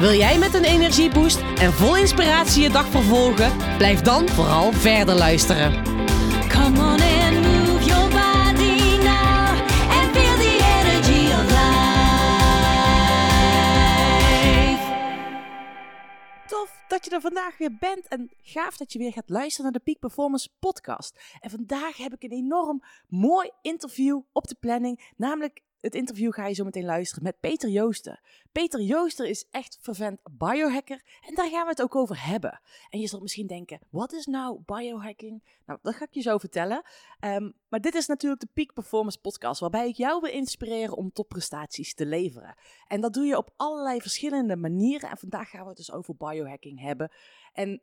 Wil jij met een energieboost en vol inspiratie je dag vervolgen? Blijf dan vooral verder luisteren. Come on and move your body now and feel the energy of life. Tof dat je er vandaag weer bent en gaaf dat je weer gaat luisteren naar de Peak Performance podcast. En vandaag heb ik een enorm mooi interview op de planning, namelijk het interview ga je zo meteen luisteren met Peter Joosten. Peter Jooster is echt vervent biohacker en daar gaan we het ook over hebben. En je zult misschien denken, wat is nou biohacking? Nou, dat ga ik je zo vertellen. Ehm, maar dit is natuurlijk de Peak Performance podcast, waarbij ik jou wil inspireren om topprestaties te leveren. En dat doe je op allerlei verschillende manieren. En vandaag gaan we het dus over biohacking hebben. En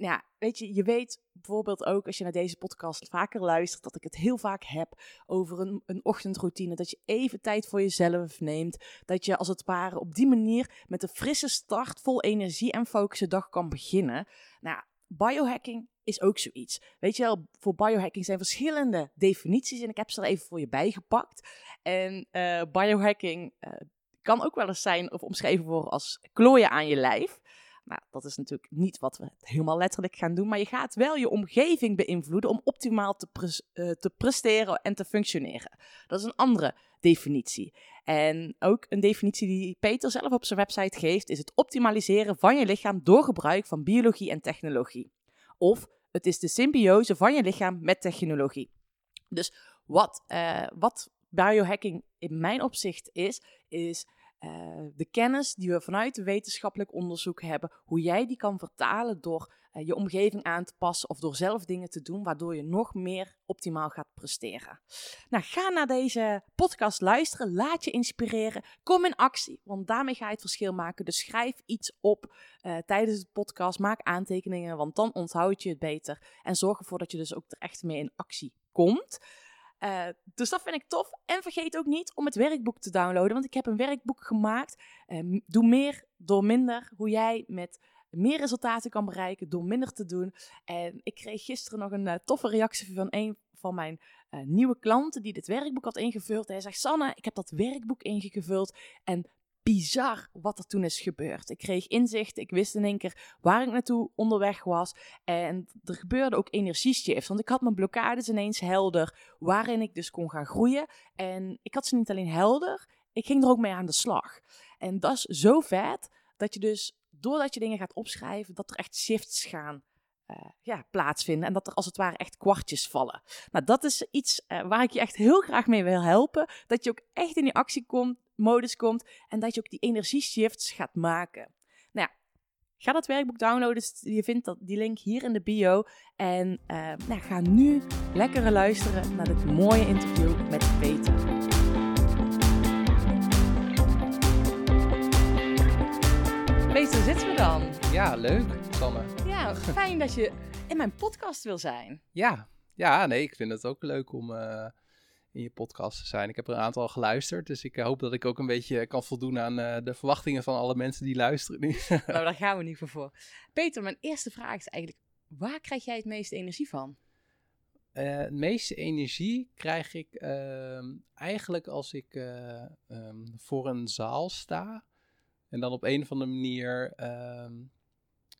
ja, weet je, je weet bijvoorbeeld ook als je naar deze podcast vaker luistert, dat ik het heel vaak heb over een, een ochtendroutine. Dat je even tijd voor jezelf neemt. Dat je als het ware op die manier met een frisse start, vol energie en focus de dag kan beginnen. Nou, biohacking is ook zoiets. Weet je wel, voor biohacking zijn verschillende definities en ik heb ze er even voor je bijgepakt. En eh, biohacking eh, kan ook wel eens zijn of omschreven worden als klooien aan je lijf. Nou, dat is natuurlijk niet wat we helemaal letterlijk gaan doen, maar je gaat wel je omgeving beïnvloeden om optimaal te, eh, te presteren en te functioneren. Dat is een andere definitie. En ook een definitie die Peter zelf op zijn website geeft, is het optimaliseren van je lichaam door gebruik van biologie en technologie. Of het is de symbiose van je lichaam met technologie. Dus wat, eh, wat biohacking in mijn opzicht is, is uh, de kennis die we vanuit wetenschappelijk onderzoek hebben, hoe jij die kan vertalen door uh, je omgeving aan te passen of door zelf dingen te doen, waardoor je nog meer optimaal gaat presteren. Nou, ga naar deze podcast luisteren, laat je inspireren, kom in actie, want daarmee ga je het verschil maken. Dus schrijf iets op uh, tijdens de podcast, maak aantekeningen, want dan onthoud je het beter en zorg ervoor dat je dus ook er echt mee in actie komt. Uh, dus dat vind ik tof. En vergeet ook niet om het werkboek te downloaden, want ik heb een werkboek gemaakt. Uh, doe meer door minder. Hoe jij met meer resultaten kan bereiken door minder te doen. En ik kreeg gisteren nog een uh, toffe reactie van een van mijn nieuwe klanten die dit werkboek had ingevuld. Hij zegt: Sanne, ik heb dat werkboek ingevuld en bizar wat er toen is gebeurd. Ik kreeg inzicht, ik wist in één keer waar ik naartoe onderweg was. En er gebeurde ook energieshifts, want ik had mijn blokkades ineens helder, waarin ik dus kon gaan groeien. En ik had ze niet alleen helder, ik ging er ook mee aan de slag. En dat is zo vet, dat je dus, doordat je dingen gaat opschrijven, dat er echt shifts gaan uh, ja, plaatsvinden. En dat er als het ware echt kwartjes vallen. Nou, dat is iets uh, waar ik je echt heel graag mee wil helpen. Dat je ook echt in die actiemodus komt. En dat je ook die energieshifts gaat maken. Nou ja, ga dat werkboek downloaden. Je vindt dat, die link hier in de bio. En uh, nou, ga nu lekker luisteren naar dit mooie interview met Peter. Peter, zitten we dan? Ja, leuk, Sanne. Ja, fijn dat je in mijn podcast wil zijn. Ja, ja nee, ik vind het ook leuk om uh, in je podcast zijn. Ik heb er een aantal geluisterd, dus ik hoop dat ik ook een beetje kan voldoen aan uh, de verwachtingen van alle mensen die luisteren nu. nou, daar gaan we niet voor voor. Peter, mijn eerste vraag is eigenlijk, waar krijg jij het meeste energie van? Uh, het meeste energie krijg ik ehm, eigenlijk als ik um, voor een zaal sta. En dan op een of andere manier, um,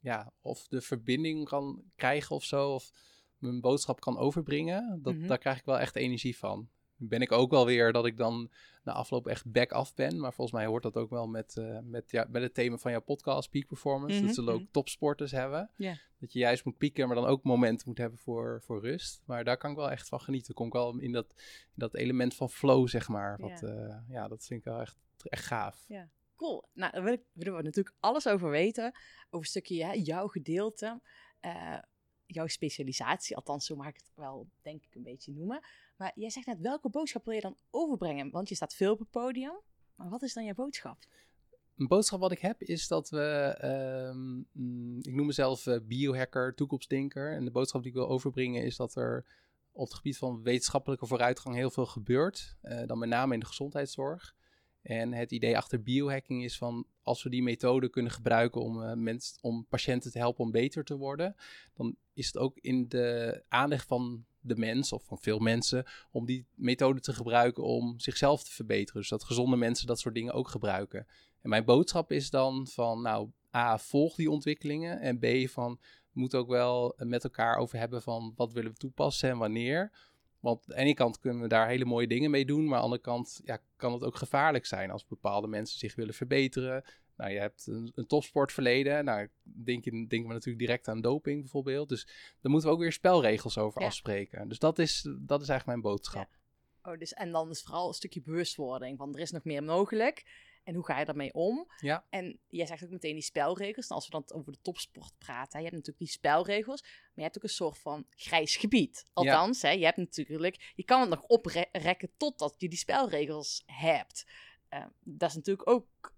ja, of de verbinding kan krijgen of zo, of mijn boodschap kan overbrengen. Dat, mm-hmm. Daar krijg ik wel echt energie van. Ben ik ook wel weer dat ik dan na afloop echt back af ben. Maar volgens mij hoort dat ook wel met, uh, met, ja, met het thema van jouw podcast, Peak Performance. Dat zullen ook topsporters hebben. Yeah. Dat je juist moet pieken, maar dan ook momenten moet hebben voor, voor rust. Maar daar kan ik wel echt van genieten. Kom ik wel in dat, in dat element van flow, zeg maar. Wat, yeah. uh, ja, dat vind ik wel echt, echt gaaf. Yeah. Cool. Nou, daar willen we natuurlijk alles over weten. Over een stukje hè, jouw gedeelte, uh, jouw specialisatie. Althans, zo mag ik het wel, denk ik, een beetje noemen. Maar jij zegt net, welke boodschap wil je dan overbrengen? Want je staat veel op het podium. Maar wat is dan jouw boodschap? een boodschap wat ik heb is dat we, ehm, mm, ik noem mezelf eh, biohacker, toekomstdenker. En de boodschap die ik wil overbrengen is dat er op het gebied van wetenschappelijke vooruitgang heel veel gebeurt. eh, dan met name in de gezondheidszorg. En het idee achter biohacking is van als we die methode kunnen gebruiken om, eh, mens, om patiënten te helpen om beter te worden, dan is het ook in de aandacht van de mens of van veel mensen om die methode te gebruiken om zichzelf te verbeteren. Dus dat gezonde mensen dat soort dingen ook gebruiken. En mijn boodschap is dan van, nou, A, volg die ontwikkelingen. En B, van, we moeten ook wel met elkaar over hebben van wat willen we toepassen en wanneer. Want aan de ene kant kunnen we daar hele mooie dingen mee doen, maar aan de andere kant ja, kan het ook gevaarlijk zijn als bepaalde mensen zich willen verbeteren. Nou, je hebt een, een topsportverleden. Nou, denk je, denken we natuurlijk direct aan doping bijvoorbeeld. Dus daar moeten we ook weer spelregels over Ja. afspreken. Dus dat is, dat is eigenlijk mijn boodschap. Oh, dus, en dan is vooral een stukje bewustwording van er is nog meer mogelijk. En hoe ga je daarmee om? Ja. En jij zegt ook meteen die spelregels. En als we dan over de topsport praten, je hebt natuurlijk die spelregels, maar je hebt ook een soort van grijs gebied. Althans, hè, je hebt natuurlijk, je kan het nog oprekken totdat je die spelregels hebt. Eh, dat is natuurlijk ook,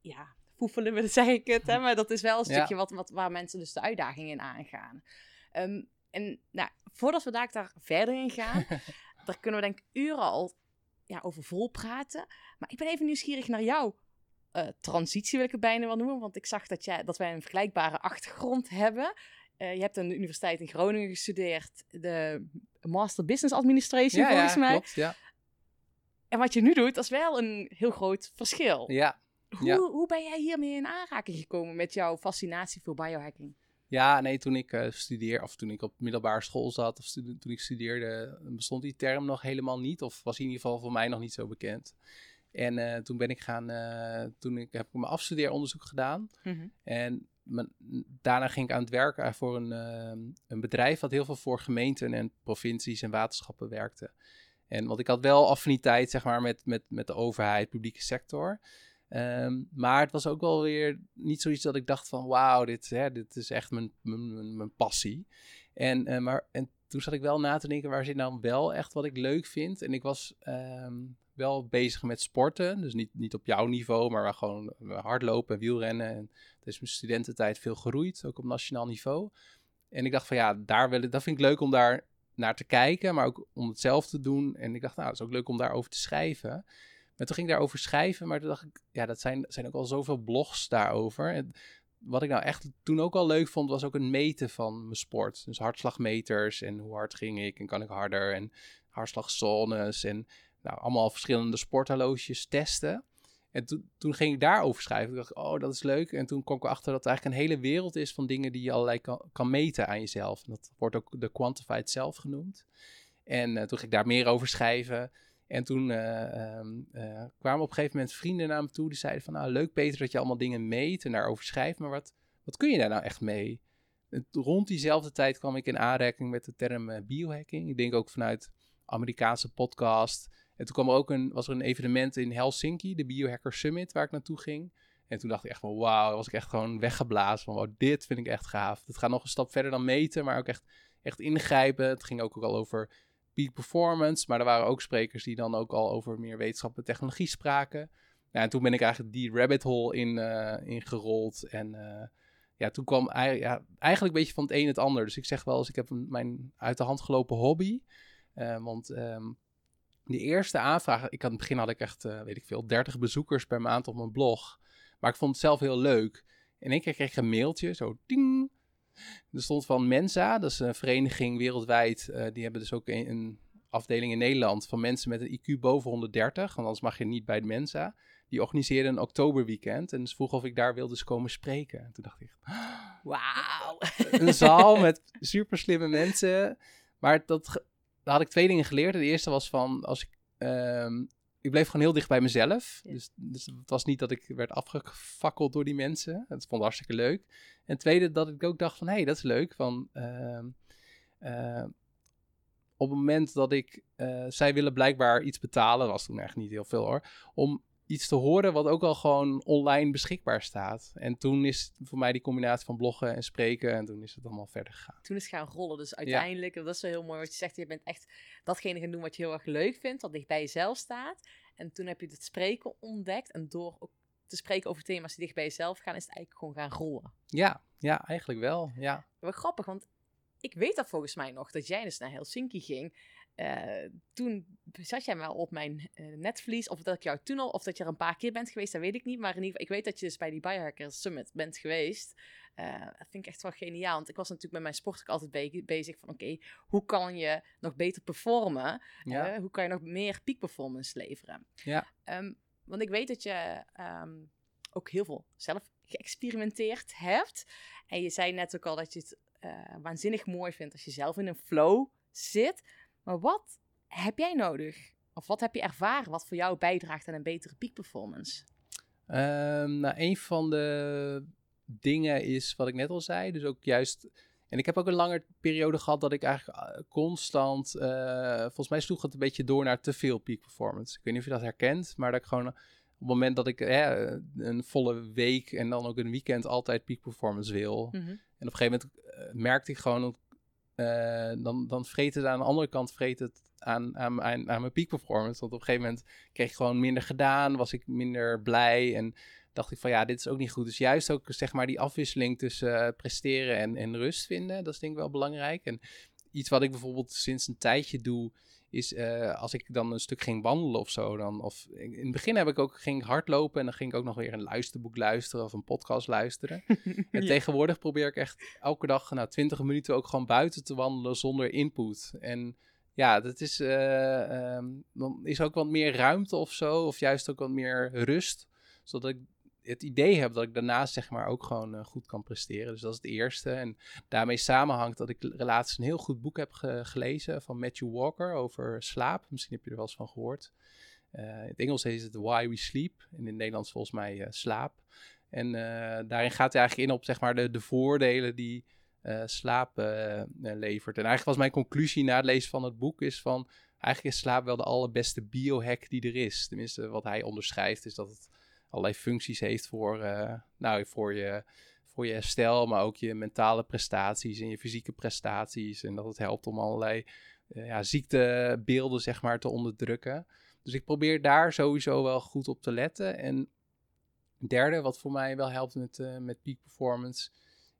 ja, foefelen, we- zeg ik het, hè, maar dat is wel een Ja. stukje wat, wat, waar mensen dus de uitdaging in aangaan. Ehm, en nou, voordat we daar, daar verder in gaan, daar kunnen we denk ik uren al ja, over vol praten. Maar ik ben even nieuwsgierig naar jouw eh, transitie, wil ik het bijna wel noemen. Want ik zag dat, jij, dat wij een vergelijkbare achtergrond hebben. Eh, je hebt aan de Universiteit in Groningen gestudeerd, de Master Business Administration ja, volgens ja, mij. klopt. Ja, En wat je nu doet, dat is wel een heel groot verschil. ja. Hoe, ja. hoe ben jij hiermee in aanraking gekomen met jouw fascinatie voor biohacking? Ja, nee, toen ik eh studeer, of toen ik op middelbare school zat, of toen ik studeerde, bestond die term nog helemaal niet. Of was in ieder geval voor mij nog niet zo bekend. En eh, toen ben ik gaan, eh, toen ik, heb ik mijn afstudeeronderzoek gedaan. En mijn- daarna ging ik aan het werken voor een, een bedrijf dat heel veel voor gemeenten en provincies en waterschappen werkte. En want ik had wel affiniteit, zeg maar, met, met, met de overheid, publieke sector. Ehm, maar het was ook wel weer niet zoiets dat ik dacht van, wauw, dit, dit is echt mijn, mijn, mijn, passie. En, eh, maar, en toen zat ik wel na te denken, waar zit nou wel echt wat ik leuk vind? En ik was ehm, wel bezig met sporten, dus niet, niet op jouw niveau, maar gewoon hardlopen en wielrennen. En het is mijn studententijd veel geroeid, ook op nationaal niveau. En ik dacht van ja, daar wil ik, dat vind ik leuk om daar naar te kijken, maar ook om het zelf te doen. En ik dacht, nou, het is ook leuk om daarover te schrijven. Maar toen ging ik daarover schrijven, maar toen dacht ik, ja, dat zijn, zijn ook al zoveel blogs daarover. En wat ik nou echt toen ook al leuk vond, was ook een meten van mijn sport. Dus hartslagmeters en hoe hard ging ik en kan ik harder en hartslagzones en nou, allemaal verschillende sporthorloges testen. En toen, ging ik daarover schrijven. Ik dacht, oh, dat is leuk. En toen kwam ik erachter dat er eigenlijk een hele wereld is van dingen die je allerlei kan, kan meten aan jezelf. En dat wordt ook de quantified self genoemd. En eh, toen ging ik daar meer over schrijven. En toen eh, ehm, eh, kwamen op een gegeven moment vrienden naar me toe. Die zeiden van, nou leuk Peter dat je allemaal dingen meet en daarover schrijft. Maar wat, wat kun je daar nou echt mee? En rond diezelfde tijd kwam ik in aanraking met de term eh, biohacking. Ik denk ook vanuit Amerikaanse podcast. En toen kwam er ook een, was er een evenement in Helsinki, de Biohacker Summit, waar ik naartoe ging. En toen dacht ik echt van wauw, was ik echt gewoon weggeblazen van wow, dit vind ik echt gaaf. Het gaat nog een stap verder dan meten, maar ook echt, echt ingrijpen. Het ging ook, ook al over peak performance, maar er waren ook sprekers die dan ook al over meer wetenschap en technologie spraken. Ja, en toen ben ik eigenlijk die rabbit hole in, eh, ingerold en... eh, ja, toen kwam ja, eigenlijk een beetje van het een het ander. Dus ik zeg wel eens, ik heb mijn uit de hand gelopen hobby. Eh, want ehm, de eerste aanvraag, ik aan het begin had ik echt, weet ik veel, 30 bezoekers per maand op mijn blog. Maar ik vond het zelf heel leuk. In één keer kreeg ik een mailtje, zo ding. Er stond van Mensa, dat is een vereniging wereldwijd. eh, die hebben dus ook een, een afdeling in Nederland van mensen met een IQ boven 130. Want anders mag je niet bij de Mensa. Die organiseerden een oktoberweekend. En ze vroegen of ik daar wilde eens komen spreken. En toen dacht ik, Wauw. een zaal met super slimme mensen. Maar dat, daar had ik twee dingen geleerd. De eerste was van, als ik, ehm, ik bleef gewoon heel dicht bij mezelf. Ja. Dus, dus het was niet dat ik werd afgefakkeld door die mensen. Dat vond ik hartstikke leuk. En tweede, dat ik ook dacht van, hé, hey, dat is leuk. Van, ehm, eh, op het moment dat ik, eh, zij willen blijkbaar iets betalen, was toen echt niet heel veel hoor, om iets te horen wat ook al gewoon online beschikbaar staat. En toen is voor mij die combinatie van bloggen en spreken en toen is het allemaal verder gegaan. Toen is het gaan rollen. Dus uiteindelijk, dat is wel heel mooi wat je zegt. Je bent echt datgene gaan doen wat je heel erg leuk vindt, wat dicht bij jezelf staat. En toen heb je het spreken ontdekt. En door ook te spreken over thema's die dicht bij jezelf gaan, is het eigenlijk gewoon gaan rollen. Ja, ja, eigenlijk wel. Ja. Wel grappig, want ik weet dat volgens mij nog, dat jij dus naar Helsinki ging. Eh, toen zat jij wel op mijn eh, netvlies, of dat ik jou toen al, of dat je er een paar keer bent geweest, dat weet ik niet. Maar in ieder geval, ik weet dat je dus bij die Biohackers Summit bent geweest. Eh, dat vind ik echt wel geniaal, want ik was natuurlijk met mijn sport ook altijd be- bezig van, oké, hoe kan je nog beter performen? Ja. Hoe kan je nog meer peak performance leveren? Ja. Ehm, want ik weet dat je ehm, ook heel veel zelf geëxperimenteerd hebt. En je zei net ook al dat je het waanzinnig mooi vindt als je zelf in een flow zit. Maar wat heb jij nodig? Of wat heb je ervaren wat voor jou bijdraagt aan een betere peak performance? Ehm, nou, een van de dingen is wat ik net al zei. Dus ook juist. En ik heb ook een lange periode gehad dat ik eigenlijk eh, constant. eh, volgens mij sloeg het een beetje door naar te veel peak performance. Ik weet niet of je dat herkent, maar dat ik gewoon. Op het moment dat ik eh, een volle week en dan ook een weekend altijd peak performance wil. Mhm. En op een gegeven moment eh, merkte ik gewoon, eh, dan, dan vreet het aan de andere kant vreet het aan, aan, aan, aan mijn peak performance. Want op een gegeven moment kreeg ik gewoon minder gedaan, was ik minder blij en dacht ik van ja, dit is ook niet goed. Dus juist ook zeg maar die afwisseling tussen eh, presteren en, en rust vinden, dat is denk ik wel belangrijk. En iets wat ik bijvoorbeeld sinds een tijdje doe, is eh, als ik dan een stuk ging wandelen of zo. Dan, of in het begin heb ik ook ging ik hardlopen en dan ging ik ook nog weer een luisterboek luisteren of een podcast luisteren. En tegenwoordig probeer ik echt elke dag nou, 20 minuten ook gewoon buiten te wandelen zonder input. En ja, dat is, eh, ehm, dan is ook wat meer ruimte of zo, of juist ook wat meer rust, zodat ik het idee heb dat ik daarnaast zeg maar ook gewoon eh, goed kan presteren. Dus dat is het eerste. En daarmee samenhangt dat ik laatst een heel goed boek heb ge- gelezen van Matthew Walker over slaap. Misschien heb je er wel eens van gehoord. Eh, in het Engels heet het Why We Sleep. En in het Nederlands volgens mij eh, slaap. En daarin gaat hij eigenlijk in op zeg maar, de, de voordelen die slaap levert. En eigenlijk was mijn conclusie na het lezen van het boek is van... Eigenlijk is slaap wel de allerbeste biohack die er is. Tenminste, wat hij onderschrijft is dat het allerlei functies heeft voor, eh, nou, voor, je, voor je herstel... maar ook je mentale prestaties en je fysieke prestaties. En dat het helpt om allerlei eh, ja, ziektebeelden zeg maar, te onderdrukken. Dus ik probeer daar sowieso wel goed op te letten. En derde, wat voor mij wel helpt met, eh, met peak performance,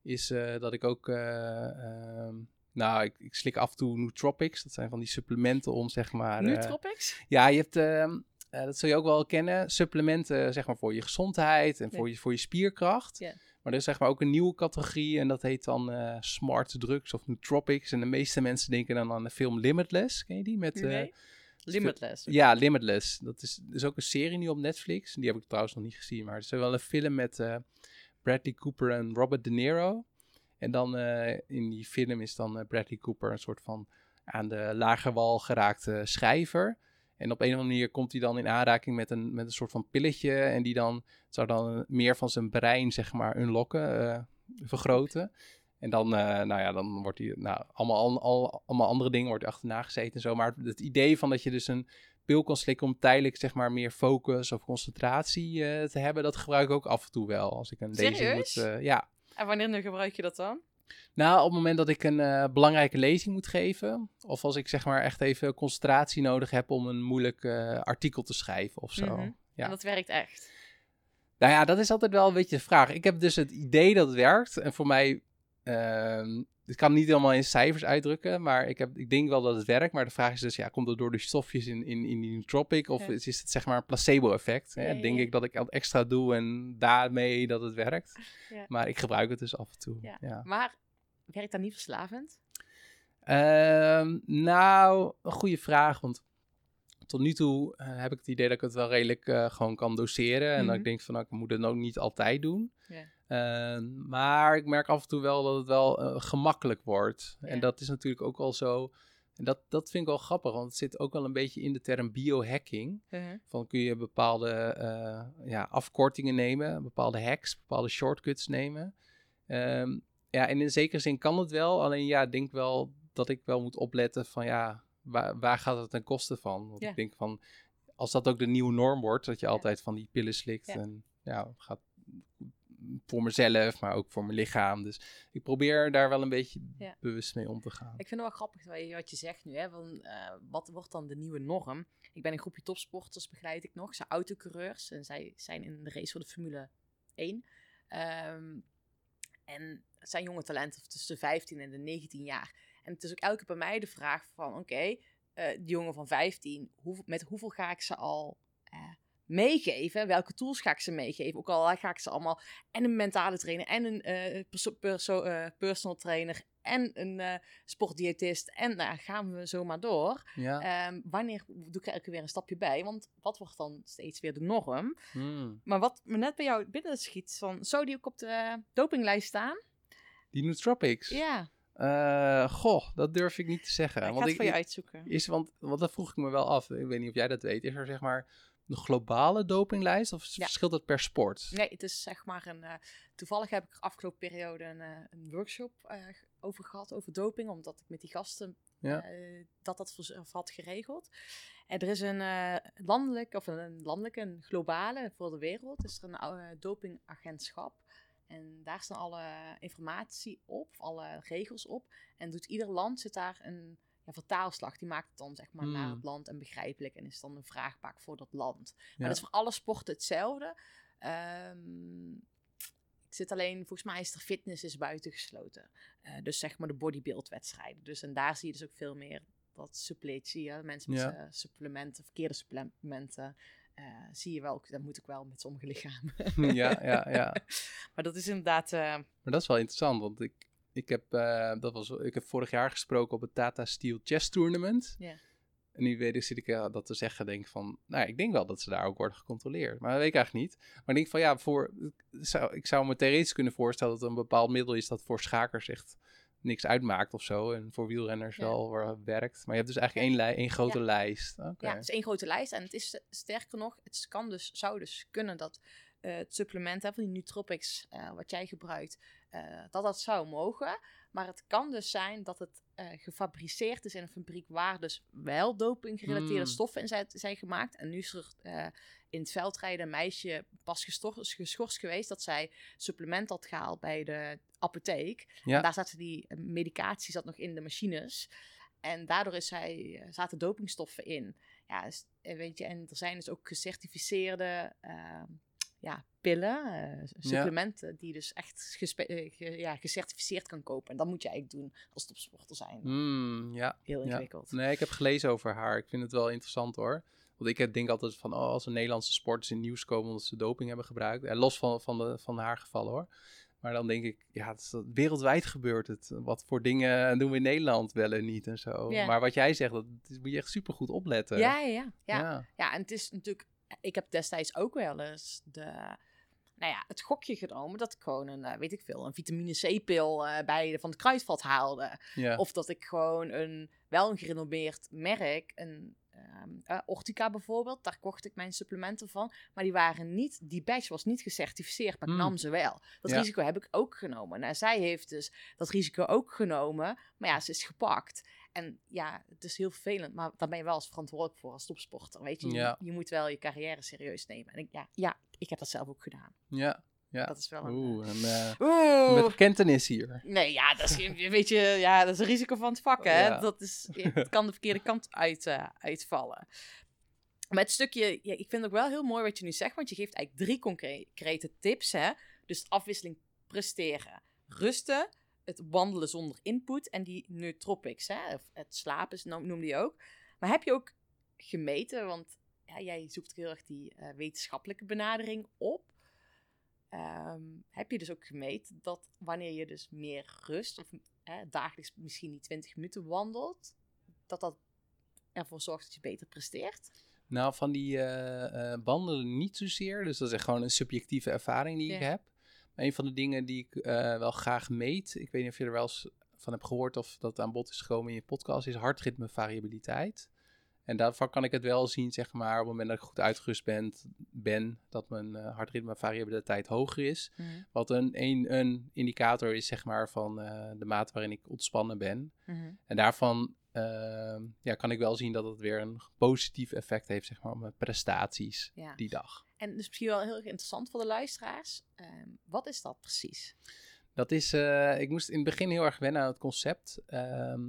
is dat ik ook. eh, ehm, nou, ik, ik slik af en toe nootropics. Dat zijn van die supplementen om zeg maar. Nootropics? ja, je hebt. Eh, dat zul je ook wel kennen. Supplementen, zeg maar, voor je gezondheid en voor, je, voor je spierkracht. Ja. Maar er is zeg maar ook een nieuwe categorie en dat heet dan eh, smart drugs of nootropics. En de meeste mensen denken dan aan de film Limitless. Ken je die? Met, eh. Limitless. ja, Limitless. Dat is, is ook een serie nu op Netflix. Die heb ik trouwens nog niet gezien. Maar het is wel een film met eh, Bradley Cooper en Robert De Niro. En dan eh, in die film is dan eh, Bradley Cooper een soort van aan de lagerwal geraakte schrijver. En op een of andere manier komt hij dan in aanraking met een, met een soort van pilletje. En die dan zou dan meer van zijn brein, zeg maar, unlocken, eh, vergroten. En dan, eh, nou ja, dan wordt hij, nou, allemaal, al, al- allemaal andere dingen wordt achterna gezeten en zo. Maar het idee van dat je dus een pil kan slikken om tijdelijk, zeg maar, meer focus of concentratie eh, te hebben, dat gebruik ik ook af en toe wel. Als ik een lezing moet, ja. En wanneer gebruik je dat dan? Nou, op het moment dat ik een eh, belangrijke lezing moet geven, of als ik zeg maar echt even concentratie nodig heb om een moeilijk eh, artikel te schrijven of zo. Mhm. Ja. En dat werkt echt. Nou ja, dat is altijd wel een beetje de vraag. Ik heb dus het idee dat het werkt. En voor mij, ehm ik kan het niet helemaal in cijfers uitdrukken, maar ik, heb, ik denk wel dat het werkt. Maar de vraag is dus, ja, komt het door de stofjes in, in, in die nootropic of Ja. is, is het zeg maar een placebo-effect? Ja, ja, Denk ik dat ik wat extra doe en daarmee dat het werkt. Ja. Maar ik gebruik het dus af en toe. Maar werkt dat niet verslavend? Ehm, nou, een goede vraag. Want tot nu toe eh, heb ik het idee dat ik het wel redelijk eh, gewoon kan doseren. En dat Mhm. ik denk van, nou, ik moet het ook niet altijd doen. Ja. Ehm, maar ik merk af en toe wel dat het wel eh, gemakkelijk wordt. Ja. En dat is natuurlijk ook al zo. En dat, dat vind ik wel grappig, want het zit ook wel een beetje in de term biohacking. Uh-huh. Van kun je bepaalde eh, ja, afkortingen nemen, bepaalde hacks, bepaalde shortcuts nemen. Ehm, ja, en in zekere zin kan het wel. Alleen ja, ik denk wel dat ik wel moet opletten van ja, waar, waar gaat het ten koste van? Want Ja. ik denk van, als dat ook de nieuwe norm wordt, dat je Ja. altijd van die pillen slikt. En ja, gaat, voor mezelf, maar ook voor mijn lichaam. Dus ik probeer daar wel een beetje Ja. bewust mee om te gaan. Ik vind het wel grappig wat je, zegt nu. Hè? Van, eh, wat wordt dan de nieuwe norm? Ik ben een groepje topsporters, begeleid ik nog. Ze zijn autocoureurs en zij zijn in de race voor de Formule 1. Ehm, en het zijn jonge talenten tussen de 15 en de 19 jaar. En het is ook elke keer bij mij de vraag van... Oké, eh, die jongen van 15, hoe, met hoeveel ga ik ze al... eh, meegeven, welke tools ga ik ze meegeven? Ook al ga ik ze allemaal en een mentale trainer en een eh, perso- perso- eh, personal trainer en een eh, sportdiëtist en nou, gaan we zo maar door. Ja. Ehm, wanneer doe ik er elke weer een stapje bij? Want wat wordt dan steeds weer de norm? Hmm. Maar wat me net bij jou binnen schiet, van, zou die ook op de dopinglijst staan? Die nootropics. Ja, Eh, goh, dat durf ik niet te zeggen. ik ga want het voor je ik, uitzoeken. is, want, want dat vroeg ik me wel af. Ik weet niet of jij dat weet. Is er zeg maar een globale dopinglijst of Ja. verschilt dat per sport? Nee, het is zeg maar een. eh, toevallig heb ik er afgelopen periode een, eh, een workshop eh, over gehad, over doping, omdat ik met die gasten Ja. dat dat had geregeld. En er is een landelijk, of een landelijke, een globale voor de wereld, is er een dopingagentschap. En daar staan alle informatie op, alle regels op. En doet ieder land zit daar een ja, vertaalslag. Die maakt het dan zeg maar naar Hmm. het land en begrijpelijk. En is dan een vraagbaak voor dat land. Maar dat is voor alle sporten hetzelfde. Ehm, ik zit alleen, volgens mij is er fitness is buitengesloten. Eh, dus zeg maar de bodybuildwedstrijden. Dus en daar zie je dus ook veel meer dat suppletie. Hè? Mensen met Ja. eh, supplementen, verkeerde supplementen. eh, zie je wel, dat moet ik wel met sommige lichamen. ja, ja, ja. maar dat is inderdaad. Maar dat is wel interessant, want ik, ik, heb, eh, dat was, ik heb vorig jaar gesproken op het Tata Steel Chess Tournament. Ja. En nu weet ik, zit ik eh, dat te zeggen, denk van, nou, ik denk wel dat ze daar ook worden gecontroleerd. Maar dat weet ik eigenlijk niet. Maar ik denk van, ja, voor, zou, ik zou me theoretisch kunnen voorstellen dat een bepaald middel is dat voor schakers echt niks uitmaakt of zo. En voor wielrenners Ja. wel werkt. Maar je hebt dus eigenlijk één, één grote Ja. lijst. Ja, het is één grote lijst. En het is sterker nog, het kan dus, zou dus kunnen dat eh, het supplement hè, van die nootropics, eh, wat jij gebruikt, eh, dat dat zou mogen. Maar het kan dus zijn dat het eh, gefabriceerd is in een fabriek waar dus wel dopinggerelateerde Mm. stoffen in zijn, zijn gemaakt. En nu is er eh, in het veldrijden een meisje pas geschorst geweest dat zij supplement had gehaald bij de apotheek. Ja. En daar zaten die medicatie zat nog in de machines. En daardoor is zij, zaten dopingstoffen in. Ja, weet je, en er zijn dus ook gecertificeerde eh, ja, pillen, eh, supplementen, die dus echt gespe- eh, ge- ja, gecertificeerd kan kopen. En dat moet je eigenlijk doen als topsporter zijn. Mm, ja. Heel Ja. ingewikkeld. Nee, ik heb gelezen over haar. Ik vind het wel interessant hoor. Want ik denk altijd van, oh, als er Nederlandse sporters in het nieuws komen omdat ze doping hebben gebruikt. En los van, van, de, van haar gevallen hoor. Maar dan denk ik, ja, het is, wereldwijd gebeurt het. Wat voor dingen doen we in Nederland wel en niet en zo. Ja. Maar wat jij zegt, dat, dat moet je echt super goed opletten. Ja, ja. ja. ja. Ja, en het is natuurlijk. Ik heb destijds ook wel eens de. Nou ja, het gokje genomen dat ik gewoon een, eh, weet ik veel, een vitamine C-pil eh, bij de, van het kruidvat haalde. Ja. Of dat ik gewoon een, wel een gerenommeerd merk, een eh, Ortica bijvoorbeeld, daar kocht ik mijn supplementen van. Maar die waren niet, die badge was niet gecertificeerd, maar ik Mm. nam ze wel. Dat Ja. risico heb ik ook genomen. Nou, zij heeft dus dat risico ook genomen, maar ja, ze is gepakt. En ja, het is heel vervelend, maar daar ben je wel als verantwoordelijk voor als topsporter. Weet je, je, Ja. je moet wel je carrière serieus nemen. En ik, ja, ja, ik heb dat zelf ook gedaan. ja. Ja. Dat is wel een... Oeh, een, eh, Oeh. bekentenis hier. Nee, ja, dat is, geen- weet je, ja, dat is een risico van het vak, hè. Ja. Dat is, het kan de verkeerde kant uit, eh, uitvallen. Maar het stukje, ja, ik vind het ook wel heel mooi wat je nu zegt, want je geeft eigenlijk drie concrete tips, hè. Dus afwisseling presteren, rusten, het wandelen zonder input en die nootropics, hè. Of het slapen noemde je ook. Maar heb je ook gemeten, want ja, jij zoekt heel erg die eh, wetenschappelijke benadering op. Ehm, heb je dus ook gemeten dat wanneer je dus meer rust, of hè, dagelijks misschien die 20 minuten wandelt, dat dat ervoor zorgt dat je beter presteert? Nou, van die eh, wandelen niet zozeer. Dus dat is echt gewoon een subjectieve ervaring die ik heb. Maar een van de dingen die ik eh, wel graag meet, ik weet niet of je er wel eens van hebt gehoord of dat aan bod is gekomen in je podcast, is hartritmevariabiliteit. En daarvan kan ik het wel zien, zeg maar, op het moment dat ik goed uitgerust ben, ben dat mijn uh, hartritme variabiliteit hoger is. Mhm. Wat een, een, een indicator is, zeg maar, van eh, de mate waarin ik ontspannen ben. Mhm. En daarvan ehm, ja, kan ik wel zien dat het weer een positief effect heeft, zeg maar, op mijn prestaties Ja. die dag. En dus misschien wel heel erg interessant voor de luisteraars. Ehm, wat is dat precies? Dat is, eh, ik moest in het begin heel erg wennen aan het concept. Ehm,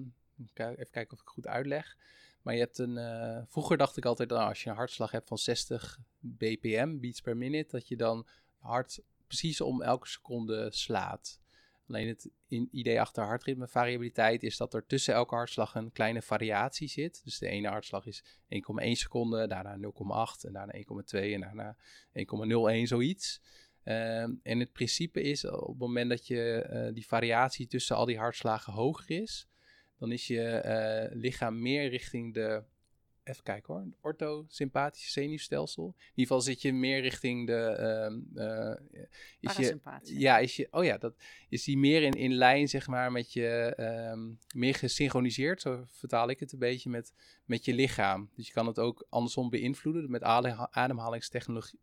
even kijken of ik het goed uitleg. Maar je hebt een, eh, vroeger dacht ik altijd, nou, als je een hartslag hebt van 60 bpm, beats per minute, dat je dan hart precies om elke seconde slaat. Alleen het idee achter hartritmevariabiliteit is dat er tussen elke hartslag een kleine variatie zit. Dus de ene hartslag is 1,1 seconde, daarna 0,8 en daarna 1,2 en daarna 1,01 zoiets. Ehm, en het principe is, op het moment dat je eh, die variatie tussen al die hartslagen hoger is, dan is je eh, lichaam meer richting de, even kijken hoor, orthosympathische zenuwstelsel. In ieder geval zit je meer richting de, eh, is je, ja, is je, oh ja, dat is die meer in, in lijn, zeg maar, met je, ehm, meer gesynchroniseerd, zo vertaal ik het een beetje, met, met je lichaam. Dus je kan het ook andersom beïnvloeden, met adem- ademhalingstechnologie,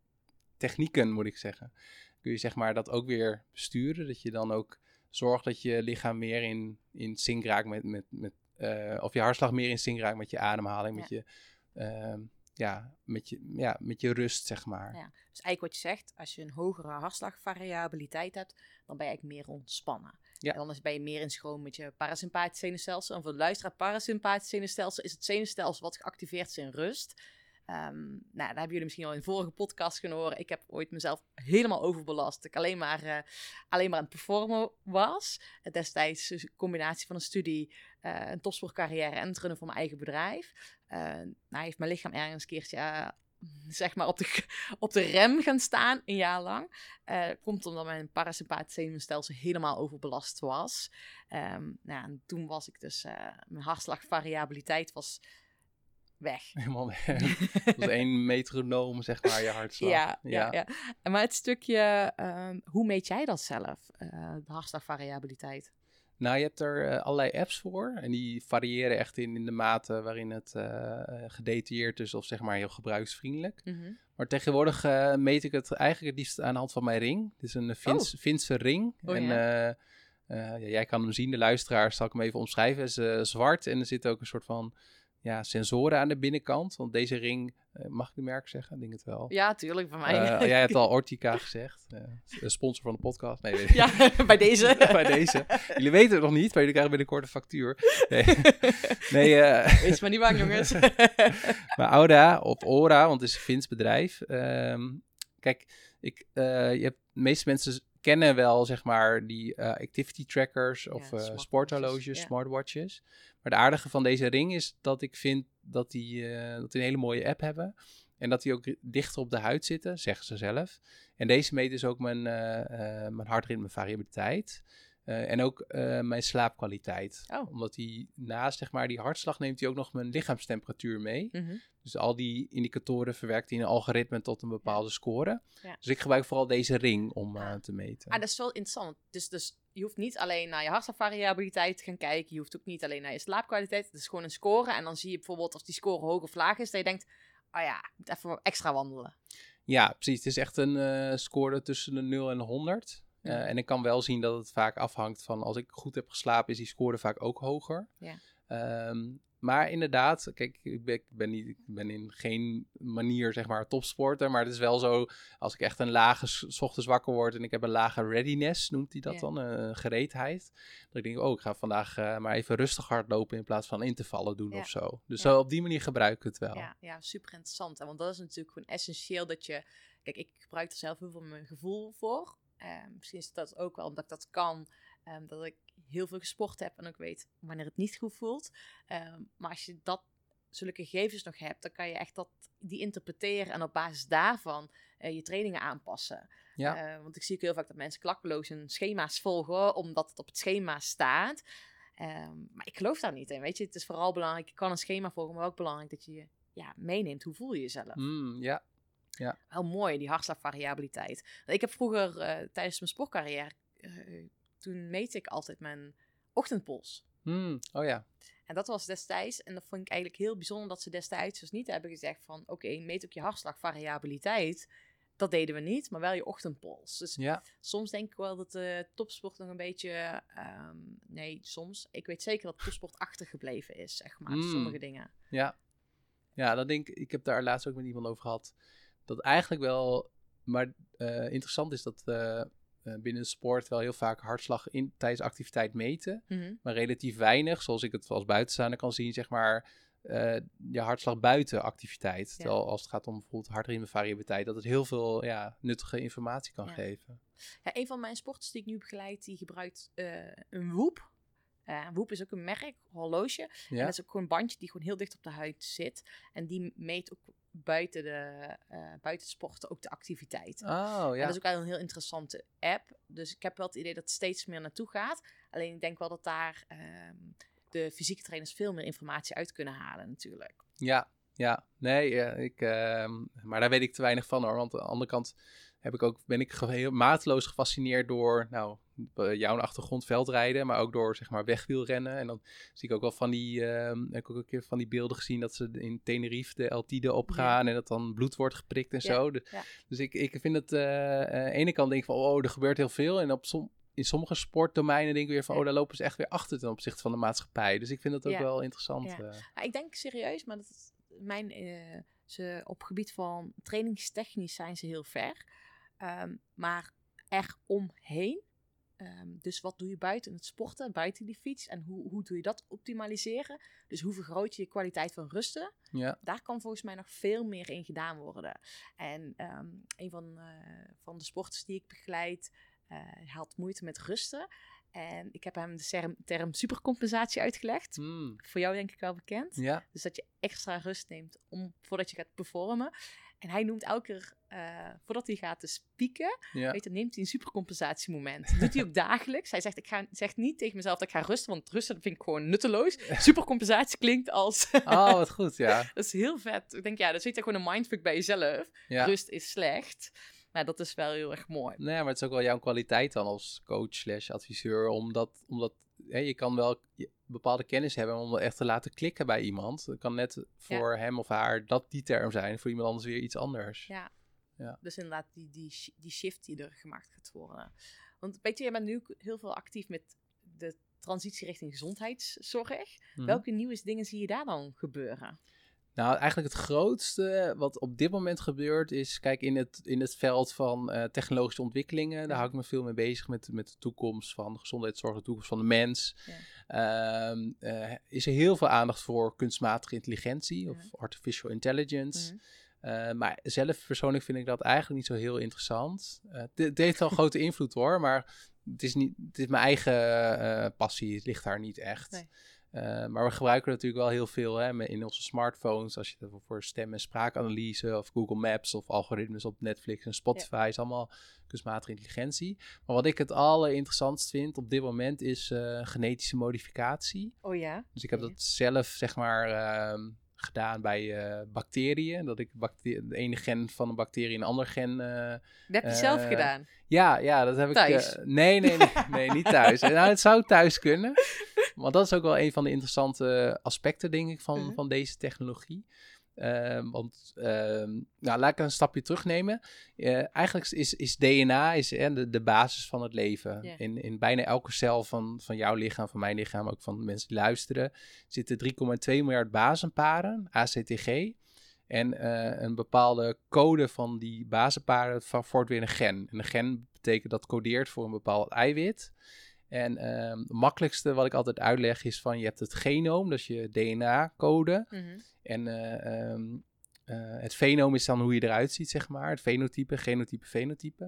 technieken moet ik zeggen. Kun je zeg maar dat ook weer besturen, dat je dan ook zorgt dat je lichaam meer in, in sync raakt met, met, met eh, of je hartslag meer in sync raakt met je ademhaling, met je, ehm, ja, met je, ja, met je rust, zeg maar. Ja. Dus eigenlijk wat je zegt, als je een hogere hartslagvariabiliteit hebt, dan ben je eigenlijk meer ontspannen. Ja. En dan ben je meer in schroom met je parasympathisch zenuwstelsel. En voor de luisteraar, parasympathisch zenuwstelsel is het zenuwstelsel wat geactiveerd is in rust. Ehm, nou, daar hebben jullie misschien al in vorige podcast horen. Ik heb ooit mezelf helemaal overbelast. Ik alleen maar, eh, alleen maar aan het performen was. Destijds een combinatie van een studie, eh, een topsportcarrière en het runnen van mijn eigen bedrijf. Eh, nou, heeft mijn lichaam ergens een keertje zeg maar op de, op de rem gaan staan, een jaar lang. Eh, komt omdat mijn parasympathisch zenuwstelsel helemaal overbelast was. Ehm, nou, en toen was ik dus, eh, mijn hartslagvariabiliteit was weg. Helemaal weg. Dat is één metronoom, zeg maar, je hartslag. Ja, ja, Maar het stukje, ehm, hoe meet jij dat zelf, eh, de hartslagvariabiliteit? Nou, je hebt er eh, allerlei apps voor. En die variëren echt in, in de mate waarin het eh, gedetailleerd is of zeg maar heel gebruiksvriendelijk. Maar tegenwoordig meet ik het eigenlijk het liefst aan de hand van mijn ring. Het is een Fins, Finse ring. Oh, en ja. ja, jij kan hem zien, de luisteraar zal ik hem even omschrijven. Het is zwart en er zit ook een soort van ja, sensoren aan de binnenkant. Want deze ring, eh, mag ik de merk zeggen? Ik denk het wel. Ja, tuurlijk, van mij. Eh, jij hebt al Ortica gezegd. eh, sponsor van de podcast. Nee, ja, bij deze. bij deze. Jullie weten het nog niet, maar jullie krijgen binnenkort een factuur. Nee, nee Wees maar niet bang, jongens. maar Auda of Ora, want het is een Fins bedrijf. Ehm, kijk, ik, je hebt, de meeste mensen kennen wel, zeg maar, die activity trackers of smartwatches, sporthorloges, ja. smartwatches. Maar het aardige van deze ring is dat ik vind dat die, eh, dat die een hele mooie app hebben. En dat die ook dichter op de huid zitten, zeggen ze zelf. En deze meet dus ook mijn, eh eh mijn hartritmevariabiliteit. Eh, en ook eh, mijn slaapkwaliteit. Oh. Omdat die naast zeg maar, die hartslag neemt hij ook nog mijn lichaamstemperatuur mee. Mhm. Dus al die indicatoren verwerkt hij in een algoritme tot een bepaalde score. Ja. Dus ik gebruik vooral deze ring om eh, Ah. te meten. Ah, dat is wel interessant. Dus, dus je hoeft niet alleen naar je hartslagvariabiliteit te gaan kijken. Je hoeft ook niet alleen naar je slaapkwaliteit. Het is gewoon een score. En dan zie je bijvoorbeeld als die score hoog of laag is, dat je denkt, oh ja, ik moet even extra wandelen. Ja, precies. Het is echt een eh, score tussen de 0 en de 100. Eh, en ik kan wel zien dat het vaak afhangt van als ik goed heb geslapen, is die score vaak ook hoger. Ja. Ehm, maar inderdaad, kijk, ik ben, ik ben, niet, ik ben in geen manier zeg maar topsporter, maar het is wel zo, als ik echt een lage, s- ochtends wakker word en ik heb een lage readiness, noemt hij dat Ja. dan, een gereedheid. Dat ik denk, oh, ik ga vandaag eh, maar even rustig hardlopen in plaats van in te vallen doen Ja. of zo. Dus Ja. zo op die manier gebruik ik het wel. Ja, ja, super interessant. hè, Want dat is natuurlijk gewoon essentieel dat je... Kijk, ik gebruik er zelf heel veel mijn gevoel voor. Eh, misschien is dat ook wel omdat ik dat kan. ehm, dat ik heel veel gesport heb en ook weet wanneer het niet goed voelt. Ehm, maar als je dat, zulke gegevens nog hebt, dan kan je echt dat, die interpreteren en op basis daarvan eh, je trainingen aanpassen. Ja. Want ik zie ook heel vaak dat mensen klakkeloos hun schema's volgen, omdat het op het schema staat. Ehm, maar ik geloof daar niet in, weet je. Het is vooral belangrijk, je kan een schema volgen, maar ook belangrijk dat je je ja, meeneemt. Hoe voel je jezelf? Mm, ja. Wel mooi, die hartslagvariabiliteit. Ik heb vroeger, eh, tijdens mijn sportcarrière, eh, toen meet ik altijd mijn ochtendpols. Hmm, Oh ja. En dat was destijds, en dat vond ik eigenlijk heel bijzonder dat ze destijds dus niet hebben gezegd van oké, meet ook je hartslagvariabiliteit. Dat deden we niet, maar wel je ochtendpols. Dus Ja. soms denk ik wel dat de topsport nog een beetje, ehm, nee, soms. Ik weet zeker dat topsport achtergebleven is, zeg maar, Mm. sommige dingen. Ja. Ja, dat denk ik. Ik heb daar laatst ook met iemand over gehad. Dat eigenlijk wel. Maar eh, interessant is dat eh, binnen de sport wel heel vaak hartslag in, tijdens activiteit meten. Mhm. Maar relatief weinig, zoals ik het als buitenstaander kan zien, zeg maar. je hartslag buiten activiteit. Ja. Terwijl als het gaat om bijvoorbeeld hartritmevariabiliteit, dat het heel veel ja, nuttige informatie kan Ja. geven. Ja, een van mijn sporters die ik nu begeleid, die gebruikt een Whoop. Whoop is ook een merk, horloge. En dat is ook gewoon een bandje die gewoon heel dicht op de huid zit. En die meet ook buiten, de, eh, buiten het sporten ook de activiteit. oh En ja. dat is ook wel een heel interessante app. Dus ik heb wel het idee dat het steeds meer naartoe gaat. Alleen ik denk wel dat daar ehm, de fysieke trainers veel meer informatie uit kunnen halen natuurlijk. Ja, ja. Nee, eh, ik, ehm, maar daar weet ik te weinig van hoor. Want aan de andere kant heb ik ook, ben ik heel mateloos gefascineerd door nou, eh, jouw achtergrond veldrijden, maar ook door zeg maar wegwielrennen. En dan zie ik ook wel van die, ehm, heb ik ook een keer van die beelden gezien dat ze in Tenerife de Altide opgaan en dat dan bloed wordt geprikt en Ja, zo. De- ja. Dus ik, ik vind het, eh, eh, aan de ene kant denk ik van, oh, er gebeurt heel veel. En op som, in sommige sportdomeinen denk ik weer van, oh, daar lopen ze echt weer achter ten opzichte van de maatschappij. Dus ik vind dat ook wel interessant. Maar ik denk serieus, maar dat mijn, ze, op gebied van trainingstechnisch zijn ze heel ver. Ehm, maar eromheen, ehm, dus wat doe je buiten het sporten, buiten die fiets en hoe, hoe doe je dat optimaliseren? Dus hoe vergroot je je kwaliteit van rusten? ja. daar kan volgens mij nog veel meer in gedaan worden. En ehm, een van, eh, van de sporters die ik begeleid, eh, had moeite met rusten. En ik heb hem de term, term supercompensatie uitgelegd. Hmm, Voor jou denk ik wel bekend. ja. Dus dat je extra rust neemt om, voordat je gaat performen. En hij noemt elke keer, eh, voordat hij gaat dus pieken, Ja. weet je, neemt hij een supercompensatiemoment. Dat doet hij ook dagelijks. Hij zegt, ik ga, zegt niet tegen mezelf dat ik ga rusten, want rusten vind ik gewoon nutteloos. Supercompensatie klinkt als... Oh, wat goed, ja. Dat is heel vet. Ik denk, ja, dat zit er gewoon een mindfuck bij jezelf. ja. Rust is slecht. Maar dat is wel heel erg mooi. Nee, maar het is ook wel jouw kwaliteit dan als coach slash adviseur. Omdat, omdat hè, je kan wel je- bepaalde kennis hebben om dat echt te laten klikken bij iemand. Het kan net voor hem of haar dat die term zijn. Voor iemand anders weer iets anders. Ja. Ja. Dus inderdaad, die, die, die shift die er gemaakt gaat worden. Want weet je, jij bent nu heel veel actief met de transitie richting gezondheidszorg. Mhm. Welke nieuwe dingen zie je daar dan gebeuren? Nou, eigenlijk het grootste wat op dit moment gebeurt is, kijk, in het, in het veld van eh, technologische ontwikkelingen, daar hou ik me veel mee bezig met, met de toekomst van de gezondheidszorg, de toekomst van de mens. Ehm, eh, is er heel veel aandacht voor kunstmatige intelligentie of Mhm. artificial intelligence. Eh, maar zelf persoonlijk vind ik dat eigenlijk niet zo heel interessant. Eh, het- heeft wel grote invloed hoor, maar het is, niet, het is mijn eigen eh, passie. Het ligt daar niet echt. Nee. Maar we gebruiken natuurlijk wel heel veel hè, in onze smartphones. Als je het voor stem- en spraakanalyse of Google Maps of algoritmes op Netflix en Spotify is allemaal kunstmatige intelligentie. Maar wat ik het allerinteressantst vind op dit moment is genetische modificatie. Oh ja? Dus ik heb dat zelf, zeg maar, ehm, gedaan bij eh, bacteriën. Dat ik de ene gen van een bacterie een ander gen... eh, Dat heb je zelf Eh, gedaan. ja, ja, dat heb Thuis? ik... nee, nee, nee, nee, niet thuis. nou, het zou thuis kunnen. Want dat is ook wel een van de interessante aspecten, denk ik, van, Mhm. van deze technologie. Ehm, want, ehm, nou, laat ik een stapje terugnemen. Eh, eigenlijk is, is DNA is, eh, de, de basis van het leven. In, in bijna elke cel van, van jouw lichaam, van mijn lichaam, ook van de mensen die luisteren, zitten 3,2 miljard basenparen, ACTG. En eh, een bepaalde code van die basenparen va- vormt weer een gen. En een gen betekent dat codeert voor een bepaald eiwit. En ehm, het makkelijkste wat ik altijd uitleg is van je hebt het genoom, dat is je DNA-code. Mhm. En eh, ehm, eh, het fenoom is dan hoe je eruit ziet, zeg maar. Het fenotype, genotype, fenotype.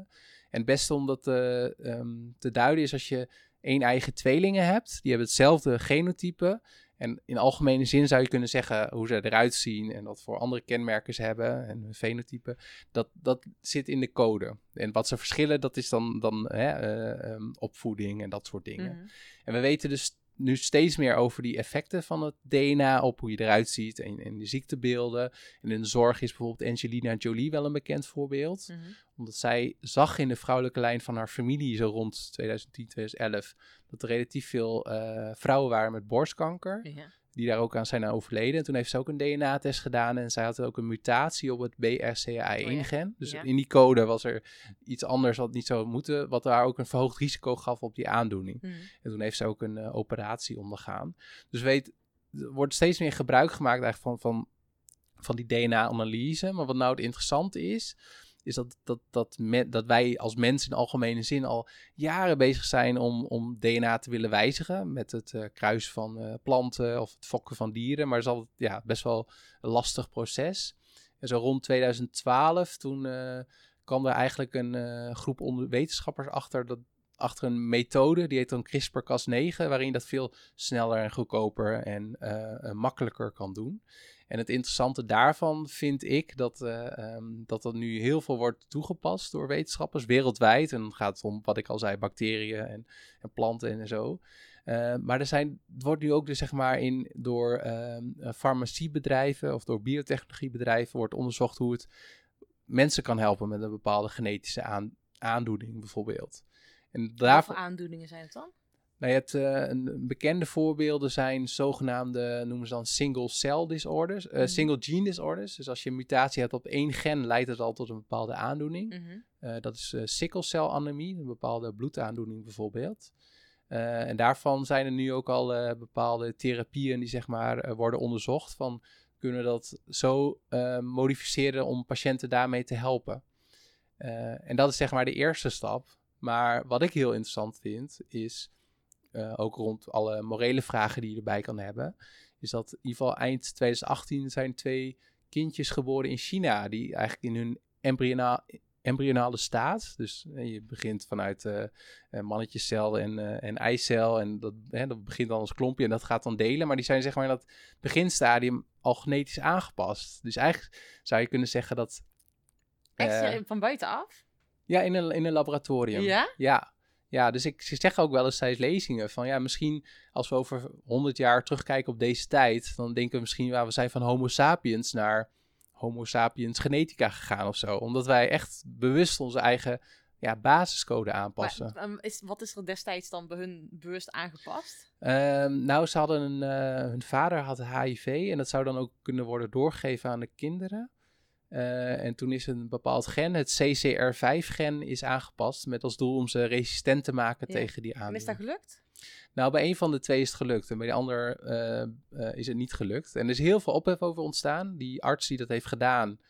En het beste om dat eh, ehm, te duiden is als je één eigen tweelingen hebt. Die hebben hetzelfde genotype. En in algemene zin zou je kunnen zeggen hoe ze eruit zien en wat voor andere kenmerken ze hebben en hun fenotype. Dat, dat zit in de code. En wat ze verschillen, dat is dan, dan hè, eh, ehm, opvoeding en dat soort dingen. Mhm. En we weten dus nu steeds meer over die effecten van het DNA op hoe je eruit ziet en, en de ziektebeelden. En in de zorg is bijvoorbeeld Angelina Jolie wel een bekend voorbeeld. Mhm. Omdat zij zag in de vrouwelijke lijn van haar familie, zo rond 2010, 2011, dat er relatief veel eh, vrouwen waren met borstkanker. Ja. Die daar ook aan zijn overleden. En toen heeft ze ook een DNA-test gedaan. En zij had ook een mutatie op het BRCA1-gen. Dus Ja. in die code was er iets anders wat niet zou moeten. Wat haar ook een verhoogd risico gaf op die aandoening. Mhm. En toen heeft ze ook een eh, operatie ondergaan. Dus weet, er wordt steeds meer gebruik gemaakt eigenlijk van, van, van die DNA-analyse. Maar wat nou het interessante is, is dat, dat, dat, dat wij als mensen in algemene zin al jaren bezig zijn om, om DNA te willen wijzigen. Met het eh, kruisen van eh, planten of het fokken van dieren. Maar het is altijd ja, best wel een lastig proces. En zo rond 2012, toen eh, kwam er eigenlijk een groep onder wetenschappers achter dat achter een methode, die heet dan CRISPR-Cas9, waarin je dat veel sneller en goedkoper en makkelijker kan doen. En het interessante daarvan vind ik dat, ehm, dat dat nu heel veel wordt toegepast door wetenschappers wereldwijd. En dan gaat het om, wat ik al zei, bacteriën en, en planten en zo. Eh, maar er zijn, het wordt nu ook dus zeg maar in, door ehm, eh, farmaciebedrijven of door biotechnologiebedrijven wordt onderzocht hoe het mensen kan helpen met een bepaalde genetische aan, aandoening bijvoorbeeld. En daarvoor, voor aandoeningen zijn het dan? Nou, je hebt een, bekende voorbeelden zijn zogenaamde, noemen ze dan single cell disorders, eh, Mhm. single gene disorders. Dus als je een mutatie hebt op één gen, leidt het al tot een bepaalde aandoening. Mhm. Eh, dat is eh sikkelcelanemie, een bepaalde bloedaandoening bijvoorbeeld. En daarvan zijn er nu ook al bepaalde therapieën die zeg maar worden onderzocht van kunnen we dat zo modificeren om patiënten daarmee te helpen. En dat is zeg maar de eerste stap. Maar wat ik heel interessant vind is eh, ook rond alle morele vragen die je erbij kan hebben, is dat in ieder geval eind 2018 zijn twee kindjes geboren in China die eigenlijk in hun embryona- embryonale staat, dus eh, je begint vanuit eh, mannetjescel en, eh, en eicel en dat, hè, dat begint dan als klompje en dat gaat dan delen, maar die zijn zeg maar in dat beginstadium al genetisch aangepast. Dus eigenlijk zou je kunnen zeggen dat Echt eh, eh, van buitenaf? ja, in een, in een laboratorium. Ja? Ja, ja dus ik, ze zeggen ook wel eens tijdens lezingen van ja, misschien als we over 100 jaar terugkijken op deze tijd, dan denken we misschien, ja, we zijn van Homo sapiens naar Homo sapiens genetica gegaan of zo. Omdat wij echt bewust onze eigen ja, basiscode aanpassen. Maar, ehm, is, wat is er destijds dan bij hun bewust aangepast? Ehm, nou, ze hadden een, eh, hun vader had HIV en dat zou dan ook kunnen worden doorgegeven aan de kinderen. Eh, en toen is een bepaald gen, het CCR5-gen, is aangepast met als doel om ze resistent te maken Ja. tegen die En is aandoening. dat gelukt? Nou, bij een van de twee is het gelukt en bij de ander eh, eh, is het niet gelukt. En er is heel veel ophef over ontstaan. Die arts die dat heeft gedaan,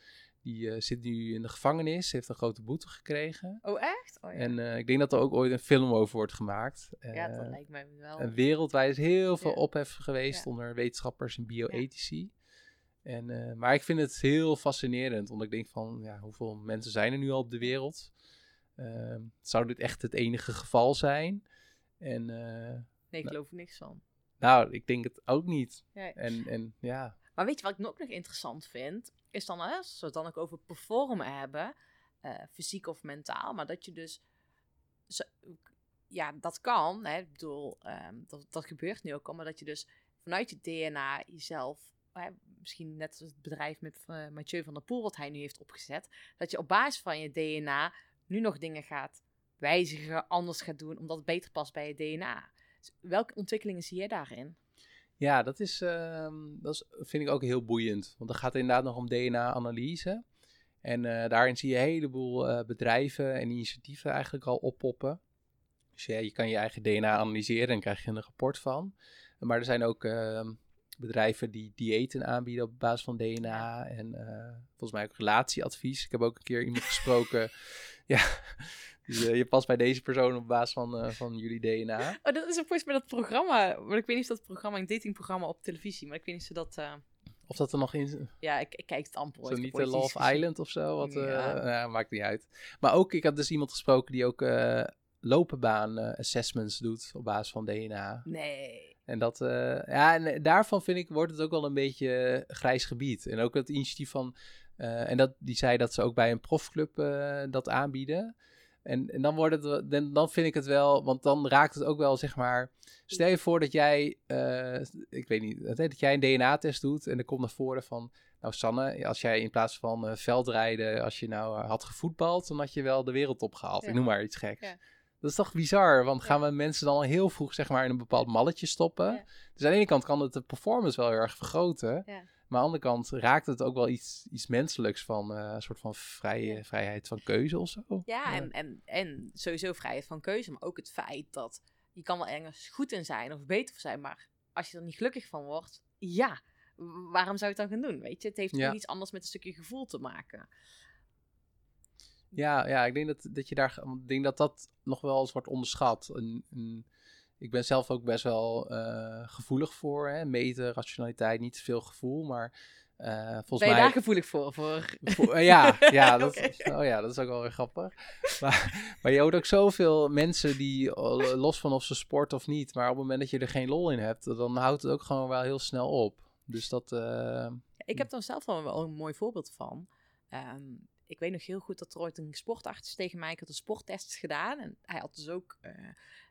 die zit nu in de gevangenis, heeft een grote boete gekregen. Oh, echt? Oh, ja. En ik denk dat er ook ooit een film over wordt gemaakt. ja, dat lijkt mij wel. en wereldwijd is heel veel Ja. ophef geweest onder wetenschappers en bioethici. En, eh, maar ik vind het heel fascinerend, omdat ik denk van, ja, hoeveel mensen zijn er nu al op de wereld? Ehm, zou dit echt het enige geval zijn? En eh, nee, ik geloof er niks van. nou, ik denk het ook niet. Ja. En, en ja, Maar weet je wat ik ook nog interessant vind? Is dan, als we het dan ook over performen hebben, eh, fysiek of mentaal, maar dat je dus, zo- ja, dat kan, hè, ik bedoel, ehm, dat, dat gebeurt nu ook al, maar dat je dus vanuit je DNA jezelf, misschien net het bedrijf met eh, Mathieu van der Poel, wat hij nu heeft opgezet, dat je op basis van je DNA nu nog dingen gaat wijzigen, anders gaat doen, omdat het beter past bij je DNA. Dus welke ontwikkelingen zie je daarin? ja dat, is, ehm, dat is, vind ik ook heel boeiend. Want dan gaat het inderdaad nog om DNA-analyse. En eh, daarin zie je een heleboel eh, bedrijven en initiatieven eigenlijk al oppoppen. Dus ja, je kan je eigen DNA analyseren en krijg je een rapport van. Maar er zijn ook ehm, bedrijven die diëten aanbieden op basis van DNA. En eh, volgens mij ook relatieadvies. Ik heb ook een keer iemand gesproken. ja, dus, je past bij deze persoon op basis van, eh, van jullie DNA. Oh, dat is volgens mij dat programma. Maar ik weet niet of dat programma, een datingprogramma op televisie. Maar ik weet niet of dat. Of dat er nog in, ja, ik, ik kijk het amper. Zo niet de Love gezien. Island of zo. Wat, Ja. maakt niet uit. Maar ook, ik had dus iemand gesproken die ook lopenbaan assessments doet op basis van DNA. Nee. En dat, eh, ja, en eh, daarvan vind ik, wordt het ook wel een beetje eh, grijs gebied. En ook het initiatief van, en dat, die zei dat ze ook bij een profclub dat aanbieden. En, en dan, wordt het, dan, dan vind ik het wel, want dan raakt het ook wel, zeg maar... Stel je voor dat jij, ik weet niet, dat jij een DNA-test doet en er komt naar voren van... Nou Sanne, als jij in plaats van veldrijden, als je nou had gevoetbald, dan had je wel de wereld opgehaald. Ja. Ik noem maar iets geks. Ja. Dat is toch bizar, want gaan we mensen dan al heel vroeg zeg maar in een bepaald malletje stoppen? Dus aan de ene kant kan het de performance wel heel erg vergroten. Maar aan de andere kant raakt het ook wel iets, iets menselijks van eh, een soort van vrije, vrijheid van keuze of zo. Ja, En, en, en sowieso vrijheid van keuze, maar ook het feit dat je kan wel ergens goed in zijn of beter voor zijn, maar als je er niet gelukkig van wordt, ja, waarom zou je het dan gaan doen? Weet je, het heeft Ja. ook iets anders met een stukje gevoel te maken. Ja, ja ik denk dat, dat je daar, ik denk dat dat nog wel eens wordt onderschat. Een, een- ik ben zelf ook best wel eh, gevoelig voor hè, meten, rationaliteit, niet te veel gevoel, maar eh, volgens ben je mij. daar gevoelig voor? voor... Voor- eh, ja, ja, dat, oh ja, dat is ook wel weer grappig. Maar, maar je hoort ook zoveel mensen die, los van of ze sport of niet, maar op het moment dat je er geen lol in hebt, dan houdt het ook gewoon wel heel snel op. Dus dat, Ik heb daar zelf wel wel een mooi voorbeeld van. Ehm, ik weet nog heel goed dat er ooit een sportarts tegen mij, ik had een sporttest gedaan. En hij had dus ook eh,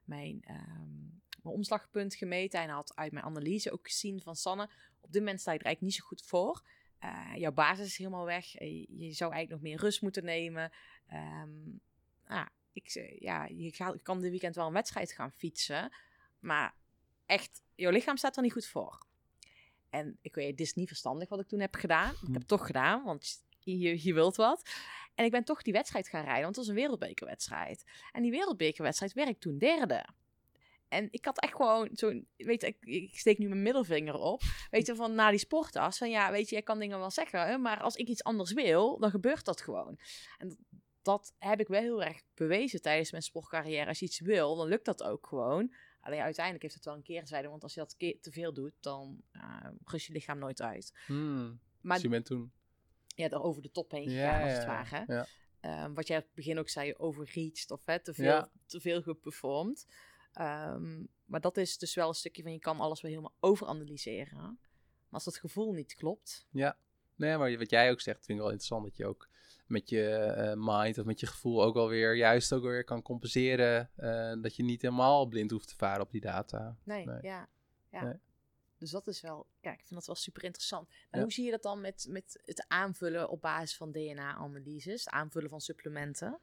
mijn, ehm, mijn omslagpunt gemeten. En hij had uit mijn analyse ook gezien van Sanne, op dit moment sta je er eigenlijk niet zo goed voor. Eh, jouw basis is helemaal weg. Eh, Je zou eigenlijk nog meer rust moeten nemen. Ehm, nou, ik, ja, je, gaat, je kan dit weekend wel een wedstrijd gaan fietsen. Maar echt, jouw lichaam staat er niet goed voor. En ik weet, dit is niet verstandig wat ik toen heb gedaan. Ik heb het toch gedaan, want je, je wilt wat. En ik ben toch die wedstrijd gaan rijden, want het was een wereldbekerwedstrijd. En die wereldbekerwedstrijd werd ik toen derde. En ik had echt gewoon zo'n, weet je, ik, ik steek nu mijn middelvinger op. Weet je, van na die sportas. Van ja, weet je, jij kan dingen wel zeggen, maar als ik iets anders wil, dan gebeurt dat gewoon. En dat heb ik wel heel erg bewezen tijdens mijn sportcarrière. Als je iets wil, dan lukt dat ook gewoon. Alleen uiteindelijk heeft het wel een keerzijde, want als je dat te veel doet, dan uh, rust je lichaam nooit uit. hmm, Maar dus je bent toen. Ja, er over de top heen Ja, gegaan, als ja, het ja, ware. ja. Ehm, wat jij aan het begin ook zei, overreached of hè, te, veel, Ja. te veel geperformed. Ehm, maar dat is dus wel een stukje van je kan alles wel helemaal overanalyseren. Maar als dat gevoel niet klopt, Ja, nee, maar wat jij ook zegt, vind ik wel interessant dat je ook met je eh, mind of met je gevoel ook alweer juist ook weer kan compenseren. eh, dat je niet helemaal blind hoeft te varen op die data. nee, Nee. ja. ja. Nee. Dus dat is wel, ja, ik vind dat wel super interessant. Maar Ja. hoe zie je dat dan met, met het aanvullen op basis van DNA-analyses, het aanvullen van supplementen?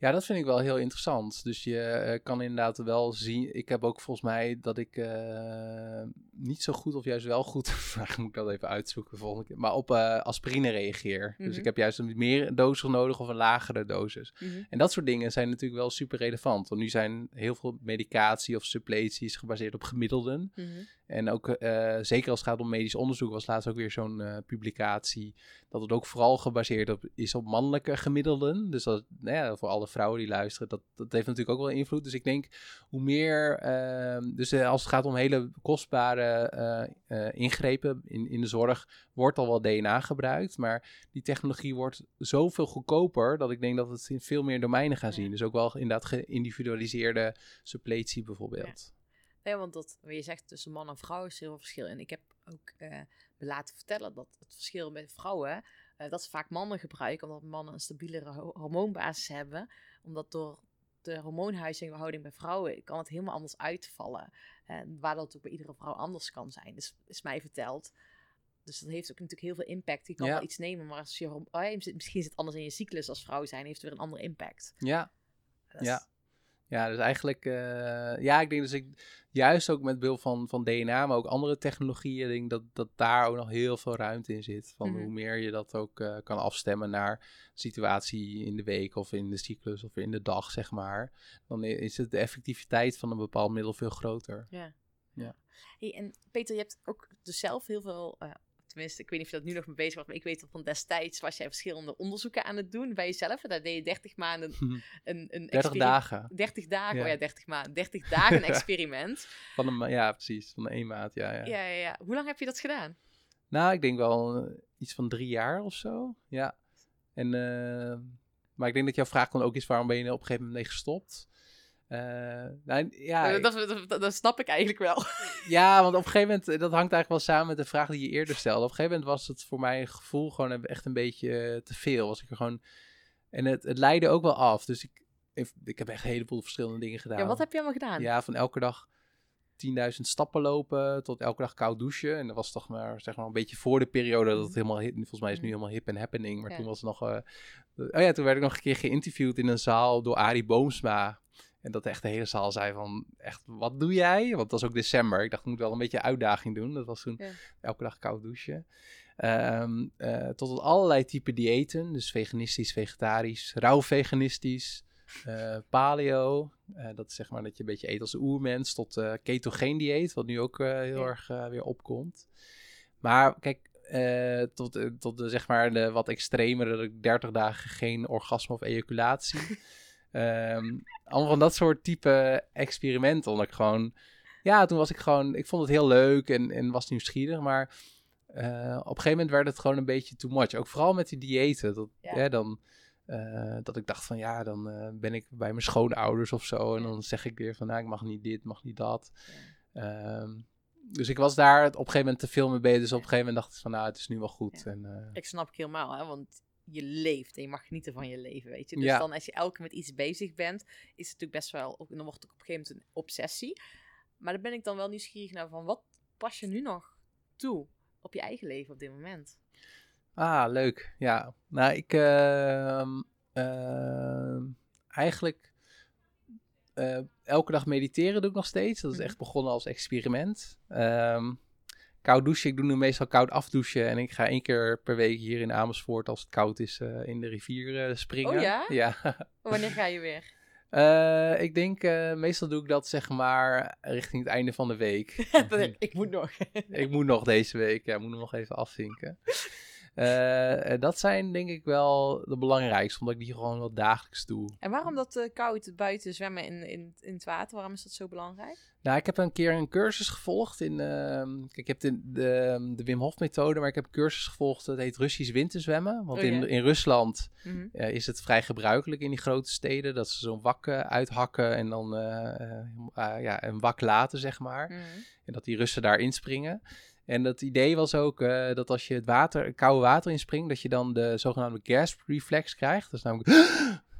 Ja, dat vind ik wel heel interessant. Dus je eh, kan inderdaad wel zien. Ik heb ook volgens mij dat ik eh, niet zo goed of juist wel goed. Moet ik dat even uitzoeken de volgende keer. Maar op eh, aspirine reageer. Dus Mhm. ik heb juist een meer dosis nodig of een lagere dosis. En dat soort dingen zijn natuurlijk wel super relevant. Want nu zijn heel veel medicatie of suppleties gebaseerd op gemiddelden. Mhm. En ook eh, zeker als het gaat om medisch onderzoek, was laatst ook weer zo'n eh, publicatie. Dat het ook vooral gebaseerd op, is op mannelijke gemiddelden. Dus dat, nou ja, voor alle vrouwen die luisteren, dat, dat heeft natuurlijk ook wel invloed. Dus ik denk, hoe meer. ehm, dus eh, als het gaat om hele kostbare ingrepen in, in de zorg, wordt al wel DNA gebruikt. Maar die technologie wordt zoveel goedkoper dat ik denk dat we het in veel meer domeinen gaan Ja. zien. Dus ook wel inderdaad geïndividualiseerde suppletie bijvoorbeeld. Nee, want dat, wat je zegt tussen man en vrouw is heel veel verschil. En ik heb ook eh, me laten vertellen dat het verschil met vrouwen, eh, dat ze vaak mannen gebruiken, omdat mannen een stabielere ho- hormoonbasis hebben. Omdat door de hormoonhuishouding bij vrouwen kan het helemaal anders uitvallen. En waardoor het ook bij iedere vrouw anders kan zijn. Dus is mij verteld. Dus dat heeft ook natuurlijk heel veel impact. Je kan Ja. wel iets nemen, maar als je, oh, ja, misschien zit het anders in je cyclus als vrouw zijn, heeft het weer een andere impact. Ja, Dat is- Ja. Dus eigenlijk, eh, ja, ik denk dus ik, juist ook met behulp van, van DNA, maar ook andere technologieën, denk dat, dat daar ook nog heel veel ruimte in zit. Van Mhm. hoe meer je dat ook eh, kan afstemmen naar situatie in de week of in de cyclus of in de dag, zeg maar. Dan is het de effectiviteit van een bepaald middel veel groter. Ja. Ja. Hey, en Peter, je hebt ook dus zelf heel veel, eh, tenminste, ik weet niet of je dat nu nog mee bezig was, maar ik weet dat van destijds was jij verschillende onderzoeken aan het doen bij jezelf. En daar deed je 30 maanden een, een 30 experi- dagen. 30 dagen, Ja. oh ja, 30 maanden. 30 dagen een experiment. Van een, ja, precies. Van één maand, ja, ja. ja, ja, ja. Hoe lang heb je dat gedaan? Nou, ik denk wel eh, iets van drie jaar of zo. Ja. En, eh, maar ik denk dat jouw vraag dan ook is, waarom ben je op een gegeven moment mee gestopt? Eh, nou, ja, Eh, dat, dat, dat, dat snap ik eigenlijk wel. ja, want op een gegeven moment, eh, dat hangt eigenlijk wel samen met de vraag die je eerder stelde. Op een gegeven moment was het voor mijn gevoel gewoon echt een beetje te veel. Was ik er gewoon, en het, het leidde ook wel af. Dus ik, ik, heb echt een heleboel verschillende dingen gedaan. Ja, wat heb je allemaal gedaan? Ja, van elke dag 10.000 stappen lopen tot elke dag koud douchen. En dat was toch maar, zeg maar een beetje voor de periode dat het helemaal hip, volgens mij is het nu helemaal hip en happening. Maar Mhm. Ja. toen was het nog, eh, oh ja, toen werd ik nog een keer geïnterviewd in een zaal door Arie Boomsma. En dat echt de hele zaal zei van, echt, wat doe jij? Want het was ook december. Ik dacht, ik moet wel een beetje uitdaging doen. Dat was toen Ja. elke dag koud douchen. Ehm, eh, tot allerlei type diëten. Dus veganistisch, vegetarisch, rauw veganistisch, eh, paleo. Eh, dat is zeg maar dat je een beetje eet als oermens. Tot ketogeen dieet, wat nu ook heel Ja. erg weer opkomt. Maar kijk, tot, tot de, zeg maar de wat extremere, dat ik 30 dagen geen orgasme of ejaculatie. Ehm, allemaal van dat soort type experimenten. Omdat ik gewoon, ja, toen was ik gewoon, ik vond het heel leuk en, en was nieuwsgierig. Maar eh, op een gegeven moment werd het gewoon een beetje too much. Ook vooral met die diëten. Dat, Ja. hè, dan, eh, dat ik dacht van ja, dan eh, ben ik bij mijn schoonouders of zo. En dan zeg ik weer van nou, ik mag niet dit, mag niet dat. Ehm, dus ik was daar op een gegeven moment te veel mee bezig. Dus op een gegeven moment dacht ik van nou, het is nu wel goed. Ja. En, Ik snap ik helemaal, hè, want je leeft en je mag genieten van je leven, weet je. Dus Ja. dan als je elke keer met iets bezig bent, is het natuurlijk best wel, ook- dan wordt het op een gegeven moment een obsessie. Maar dan ben ik dan wel nieuwsgierig naar van, wat pas je nu nog toe op je eigen leven op dit moment? Ah, leuk. Ja. Nou, ik ehm, ehm, eigenlijk eh, elke dag mediteren doe ik nog steeds. Dat is Mhm. echt begonnen als experiment. Ehm, koud douchen. Ik doe nu meestal koud afdouchen. En ik ga één keer per week hier in Amersfoort, als het koud is, eh, in de rivier eh, springen. Oh ja? Ja. Wanneer ga je weer? Eh, ik denk, meestal doe ik dat zeg maar richting het einde van de week. ik moet nog. ik moet nog deze week, ja, moet nog even afvinken. Eh, dat zijn denk ik wel de belangrijkste, omdat ik die gewoon wel dagelijks doe. En waarom dat eh, koud buiten zwemmen in, in, in het water, waarom is dat zo belangrijk? Nou, ik heb een keer een cursus gevolgd in, ehm, kijk, ik heb de, de, de Wim Hof methode, maar ik heb een cursus gevolgd, dat heet Russisch winterzwemmen. Want Oh, in, in Rusland Mhm. is het vrij gebruikelijk in die grote steden, dat ze zo'n wak uithakken en dan ja, een wak laten, zeg maar. Mhm. En dat die Russen daar inspringen. En dat idee was ook eh, dat als je het water, koude water inspringt, dat je dan de zogenaamde gasp reflex krijgt. Dat is namelijk.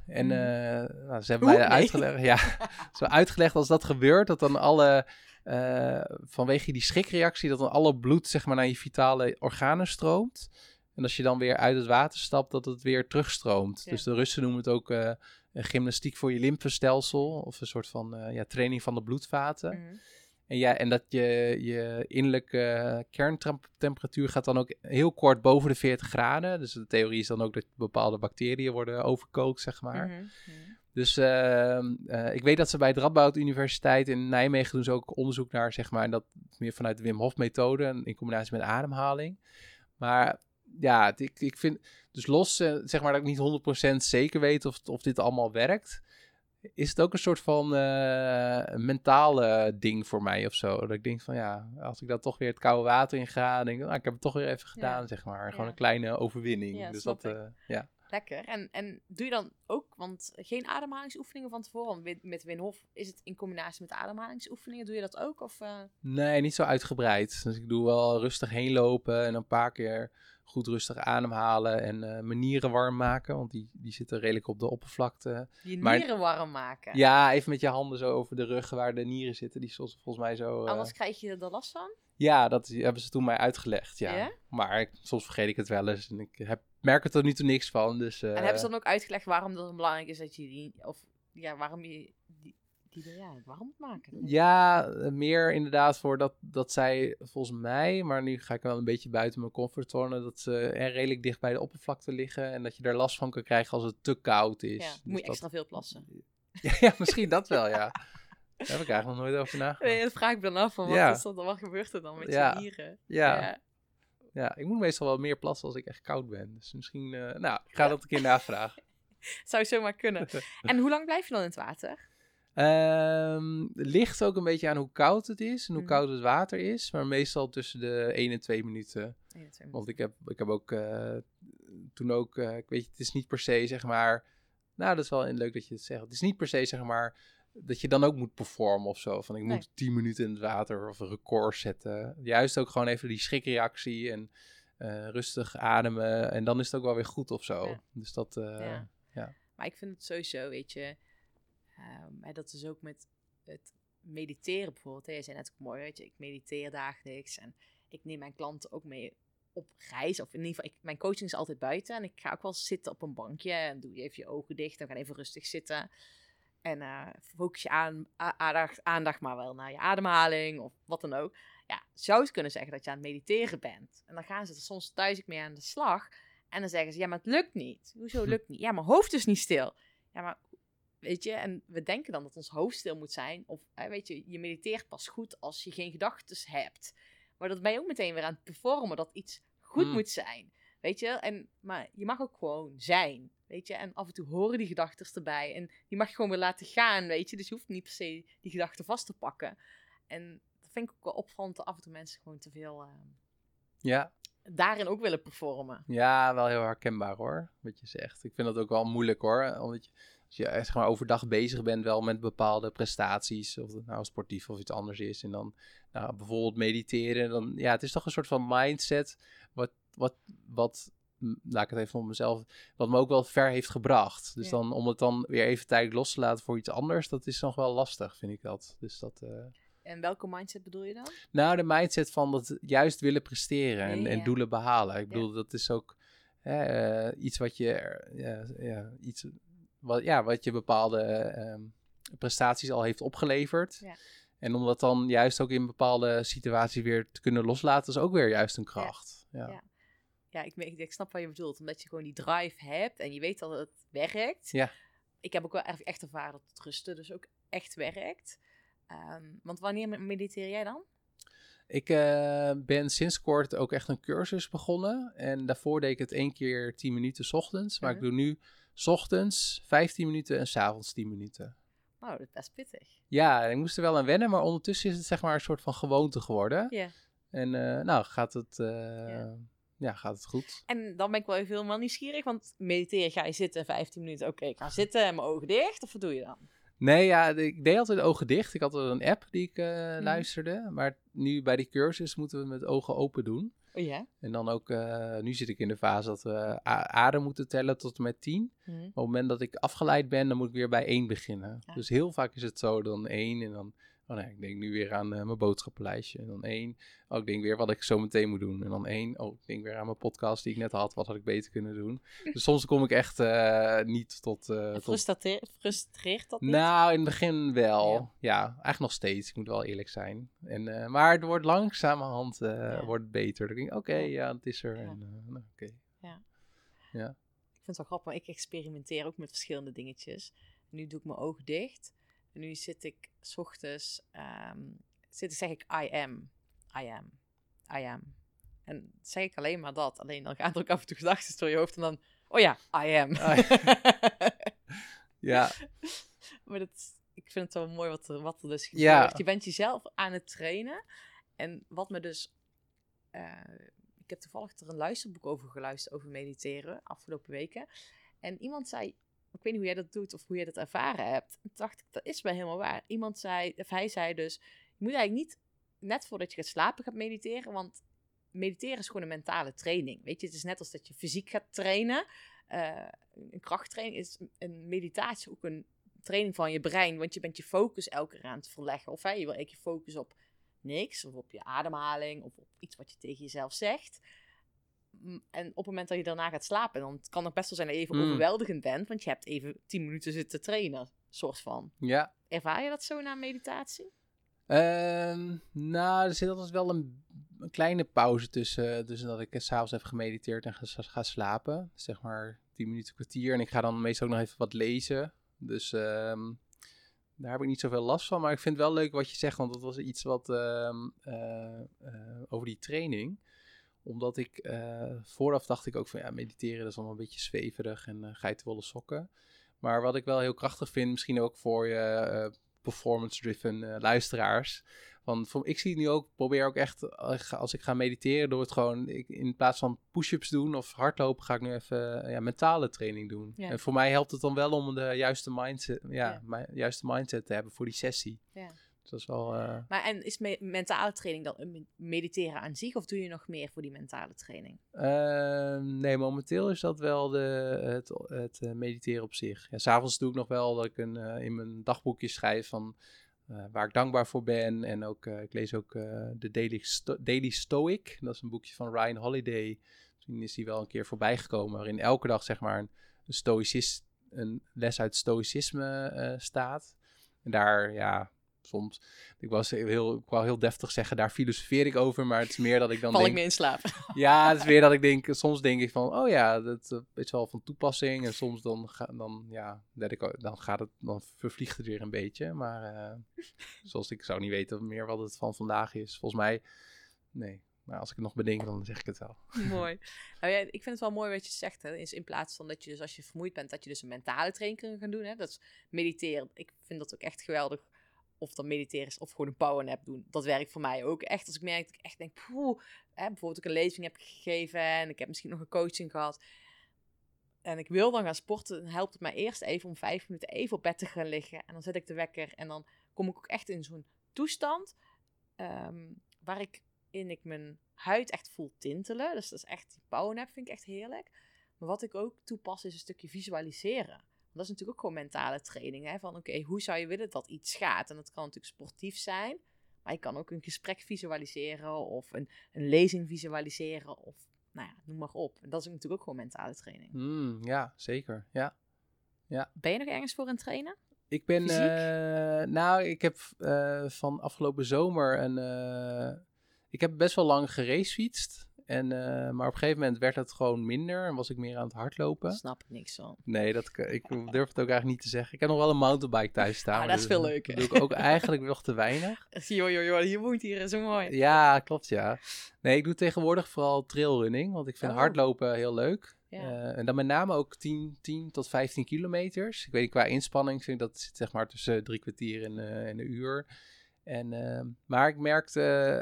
En Mhm. eh, nou, ze hebben mij Nee. uitgelegd. Ja, zo uitgelegd als dat gebeurt, dat dan alle. eh, vanwege die schrikreactie, dat dan alle bloed zeg maar, naar je vitale organen stroomt. En als je dan weer uit het water stapt, dat het weer terugstroomt. Ja. Dus de Russen noemen het ook een gymnastiek voor je lymfestelsel. Of een soort van ja, training van de bloedvaten. Mhm. En, ja, en dat je, je innerlijke kerntemperatuur gaat dan ook heel kort boven de 40 graden. Dus de theorie is dan ook dat bepaalde bacteriën worden overkookt, zeg maar. Mhm. Mhm. Dus ehm, eh, ik weet dat ze bij de Radboud Universiteit in Nijmegen doen ze ook onderzoek naar, zeg maar, en dat meer vanuit de Wim Hof methode in combinatie met ademhaling. Maar ja, het- ik, ik vind, dus los, eh, zeg maar dat ik niet 100% zeker weet of, of dit allemaal werkt, is het ook een soort van eh, mentale ding voor mij of zo. Dat ik denk van ja, als ik dan toch weer het koude water in ga, denk ik, nou, ik heb het toch weer even gedaan, zeg maar. Gewoon Ja. een kleine overwinning. Ja, dus dat, eh, ja. Lekker. En, en doe je dan ook, want geen ademhalingsoefeningen van tevoren? Met, met Wim Hof is het in combinatie met ademhalingsoefeningen. Doe je dat ook? Of, eh, Nee, niet zo uitgebreid. Dus ik doe wel rustig heen lopen en een paar keer goed rustig ademhalen en eh mijn nieren warm maken, want die, die zitten redelijk op de oppervlakte. je Maar- nieren warm maken? Ja, even met je handen zo over de rug waar de nieren zitten. Die soms volgens mij zo... eh, Anders krijg je er last van? Ja, dat hebben ze toen mij uitgelegd, ja. Maar ik- soms vergeet ik het wel eens en ik heb, merk er tot nu toe niks van. Dus, en eh, hebben ze dan ook uitgelegd waarom het belangrijk is dat je die... Of ja, waarom je die, die ja, warm moet maken? Ja, eh, meer inderdaad voor dat, dat zij volgens mij, maar nu ga ik wel een beetje buiten mijn comfortzone, dat ze er redelijk dicht bij de oppervlakte liggen en dat je er last van kan krijgen als het te koud is. Ja, Dus moet je dat- extra veel plassen. ja, misschien dat wel, ja. Daar heb ik eigenlijk nog nooit over nagedacht. Nee, dat vraag ik dan af. Van wat, Ja. is dat, dan? wat gebeurt er dan met Ja. je nieren? Ja, Ja. ja, ik moet meestal wel meer plassen als ik echt koud ben. Dus misschien, eh, nou, ik ga dat een keer navragen. Zou zomaar kunnen. en hoe lang blijf je dan in het water? Het ligt ook een beetje aan hoe koud het is en hoe Mhm. koud het water is, maar meestal tussen de 1 en 2 minuten. Ja, twee minuten. Want ik heb, ik heb ook eh, toen ook, eh, ik weet je, het is niet per se zeg maar, nou dat is wel leuk dat je het zegt. Het is niet per se zeg maar dat je dan ook moet performen of zo. Van ik Nee. moet 10 minuten in het water of een record zetten. Juist ook gewoon even die schrikreactie en eh, rustig ademen en dan is het ook wel weer goed of zo. Ja. Dus dat, eh, Ja. ja. Maar ik vind het sowieso, weet je, Ehm, en dat is ook met het mediteren bijvoorbeeld. hè. Je zei net ook mooi, weet je, ik mediteer dagelijks en ik neem mijn klanten ook mee op reis. Of in ieder geval, ik, mijn coaching is altijd buiten en ik ga ook wel zitten op een bankje en doe je even je ogen dicht en gaan even rustig zitten. En eh, focus je aan, aandacht, aandacht maar wel naar je ademhaling of wat dan ook. Ja, zou je kunnen zeggen dat je aan het mediteren bent. En dan gaan ze er soms thuis ook mee aan de slag. En dan zeggen ze, ja, maar het lukt niet. Hoezo lukt niet? Ja, mijn hoofd is niet stil. Ja, maar weet je, en we denken dan dat ons hoofd stil moet zijn. Of weet je, je mediteert pas goed als je geen gedachten hebt. Maar dat ben je ook meteen weer aan het performen, dat iets goed Hmm. moet zijn. Weet je, en, maar je mag ook gewoon zijn. Weet je, en af en toe horen die gedachten erbij. En die mag je gewoon weer laten gaan, weet je. Dus je hoeft niet per se die gedachten vast te pakken. En dat vind ik ook wel opvallend dat af en toe mensen gewoon te veel eh, Ja, daarin ook willen performen. Ja, wel heel herkenbaar hoor, wat je zegt. Ik vind dat ook wel moeilijk hoor, omdat je, als je echt maar overdag bezig bent wel met bepaalde prestaties, of het nou sportief of iets anders is, en dan nou, bijvoorbeeld mediteren, dan ja, het is toch een soort van mindset wat, wat, wat laat ik het even op mezelf, wat me ook wel ver heeft gebracht. Dus Ja. dan om het dan weer even tijdelijk los te laten voor iets anders, dat is nog wel lastig, vind ik dat. Dus dat... eh, En welke mindset bedoel je dan? nou, de mindset van dat juist willen presteren en, Ja, en doelen behalen. Ik bedoel, dat is ook eh, iets wat je, ja, ja, iets wat, ja, wat je bepaalde ehm, prestaties al heeft opgeleverd. Ja. En om dat dan juist ook in bepaalde situaties weer te kunnen loslaten, is ook weer juist een kracht. Ja. Ja. Ik, ik, ik snap wat je bedoelt. Omdat je gewoon die drive hebt en je weet dat het werkt. Ja. Ik heb ook wel echt, ervaren dat het rusten dus ook echt werkt. Ehm, want wanneer me- mediteer jij dan? Ik eh, ben sinds kort ook echt een cursus begonnen. En daarvoor deed ik het één keer 10 minuten 's ochtends. Maar ik doe nu 's ochtends 15 minuten en 's avonds 10 minuten. Oh, dat is best pittig. Ja, ik moest er wel aan wennen, maar ondertussen is het zeg maar een soort van gewoonte geworden. Ja. En eh, nou, gaat het, eh, Ja. gaat het goed. En dan ben ik wel even helemaal nieuwsgierig. Want mediteren ga je zitten 15 minuten. Oké, ik ga zitten en mijn ogen dicht. Of wat doe je dan? Nee, ja, ik deed altijd ogen dicht. Ik had al een app die ik eh, Mhm. luisterde. Maar nu bij die cursus moeten we met ogen open doen. Oh ja? En dan ook, eh, nu zit ik in de fase dat we adem moeten tellen tot en met 10. Mhm. Maar op het moment dat ik afgeleid ben, dan moet ik weer bij 1 beginnen. Ja. Dus heel vaak is het zo, dan 1 en dan... Oh nee, ik denk nu weer aan eh, mijn boodschappenlijstje. En dan 1. Oh, ik denk weer wat ik zo meteen moet doen. En dan 1. Oh, ik denk weer aan mijn podcast die ik net had. Wat had ik beter kunnen doen? Dus soms kom ik echt eh, niet tot... eh, En tot... frustreert, frustreert dat niet? Nou, in het begin wel. Ja. Ja, eigenlijk nog steeds. Ik moet wel eerlijk zijn. En, eh, maar het wordt langzamerhand eh, Ja. wordt beter. Dan denk ik, oké, Ja. ja. het is er. Ja. En, eh, nou, oké. Ik vind het wel grappig, maar ik experimenteer ook met verschillende dingetjes. Nu doe ik mijn ogen dicht. Nu zit ik 's ochtends, ehm, zit, zeg ik I am, I am, I am. En zeg ik alleen maar dat. Alleen dan gaan er ook af en toe gedachten door je hoofd en dan, oh ja, I am. Ja, maar dat, ik vind het wel mooi wat er, wat er dus Ja. gebeurt. Je bent jezelf aan het trainen. En wat me dus... eh, ik heb toevallig er een luisterboek over geluisterd, over mediteren, afgelopen weken. En iemand zei, ik weet niet hoe jij dat doet of hoe jij dat ervaren hebt. En toen dacht ik, dat is wel helemaal waar. Iemand zei, of hij zei dus, je moet eigenlijk niet net voordat je gaat slapen gaat mediteren, want mediteren is gewoon een mentale training. Weet je, het is net als dat je fysiek gaat trainen. Eh, een krachttraining is een meditatie ook een training van je brein, want je bent je focus elke keer aan het verleggen. Of hè, je wil eigenlijk je focus op niks, of op je ademhaling, of op iets wat je tegen jezelf zegt. En op het moment dat je daarna gaat slapen, dan kan het best wel zijn dat je even Mm. overweldigend bent, want je hebt even 10 minuten zitten trainen, soort van. ja. Ervaar je dat zo na meditatie? Ehm, nou, er zit altijd wel een, een kleine pauze tussen, tussen dat ik eh, s'avonds heb gemediteerd en ga, ga slapen. Zeg maar 10 minuten, kwartier. En ik ga dan meestal ook nog even wat lezen. Dus ehm, daar heb ik niet zoveel last van. Maar ik vind het wel leuk wat je zegt, want dat was iets wat ehm, eh, eh, over die training. Omdat ik eh, vooraf dacht ik ook van ja, mediteren dat is allemaal een beetje zweverig en uh, geitenwolle sokken. Maar wat ik wel heel krachtig vind, misschien ook voor je eh, performance-driven luisteraars. Want voor, ik zie het nu ook, probeer ook echt, als, ik ga mediteren, door het gewoon, ik, in plaats van push-ups doen of hardlopen, ga ik nu even ja, mentale training doen. Ja. En voor mij helpt het dan wel om de juiste mindset, ja, juiste mindset te hebben voor die sessie. Ja. Dat is eh, Maar en is me- mentale training dan mediteren aan zich? Of doe je nog meer voor die mentale training? Ehm, nee, momenteel is dat wel de, het, het eh, mediteren op zich. Ja, S'avonds doe ik nog wel dat ik een, eh, in mijn dagboekje schrijf van waar ik dankbaar voor ben. En ook, ik lees ook de Daily, Sto- Daily Stoic. Dat is een boekje van Ryan Holiday. Misschien is die wel een keer voorbij gekomen. Waarin elke dag zeg maar een, een, een les uit stoïcisme staat. En daar, ja, soms... Ik, was heel, ik wou heel deftig zeggen, daar filosofeer ik over. Maar het is meer dat ik dan Val denk... ik mee in slaap? Ja, het is weer dat ik denk, soms denk ik van, oh ja, dat eh, is wel van toepassing. En soms dan, ga, dan, ja, let ik, dan gaat het, dan vervliegt het weer een beetje. Maar eh, zoals ik zou niet weten meer wat het van vandaag is. Volgens mij, nee. Maar als ik het nog bedenk, dan zeg ik het wel. mooi. Nou ja, ik vind het wel mooi wat je zegt. Hè. Is in plaats van dat je dus als je vermoeid bent, dat je dus een mentale training kan gaan doen. Hè. Dat is mediteren. Ik vind dat ook echt geweldig. Of dan mediteren is of gewoon een powernap doen. Dat werkt voor mij ook echt. Als ik merk dat ik echt denk, poeh, bijvoorbeeld ik een lezing heb gegeven en ik heb misschien nog een coaching gehad. En ik wil dan gaan sporten, dan helpt het mij eerst even om vijf minuten even op bed te gaan liggen. En dan zet ik de wekker en dan kom ik ook echt in zo'n toestand ehm, waar ik in ik mijn huid echt voel tintelen. Dus dat is echt, die powernap vind ik echt heerlijk. Maar wat ik ook toepas is een stukje visualiseren. Dat is natuurlijk ook gewoon mentale training. Hè? Van oké, hoe zou je willen dat iets gaat? En dat kan natuurlijk sportief zijn. Maar je kan ook een gesprek visualiseren of een, een lezing visualiseren. Of nou ja, noem maar op. En dat is natuurlijk ook gewoon mentale training. Hmm, ja, zeker. Ja. Ben je nog ergens voor aan het trainen? Ik ben, eh, nou, ik heb eh, van afgelopen zomer een, eh, ik heb best wel lang geracefietst. En, eh, maar op een gegeven moment werd het gewoon minder en was ik meer aan het hardlopen. Snap ik niks van. Nee, dat, ik durf het ook eigenlijk niet te zeggen. Ik heb nog wel een mountainbike thuis staan. Ah, dat is veel Dat leuker. doe ik ook eigenlijk nog te weinig. Joh, je woont hier, zo mooi. Ja, klopt ja. Nee, ik doe tegenwoordig vooral trailrunning, want ik vind Oh. hardlopen heel leuk. Ja. Eh, en dan met name ook 10, 10 tot 15 kilometers. Ik weet niet, qua inspanning vind ik dat zit zeg maar tussen drie kwartier en, eh, en een uur. En, eh, maar ik merkte,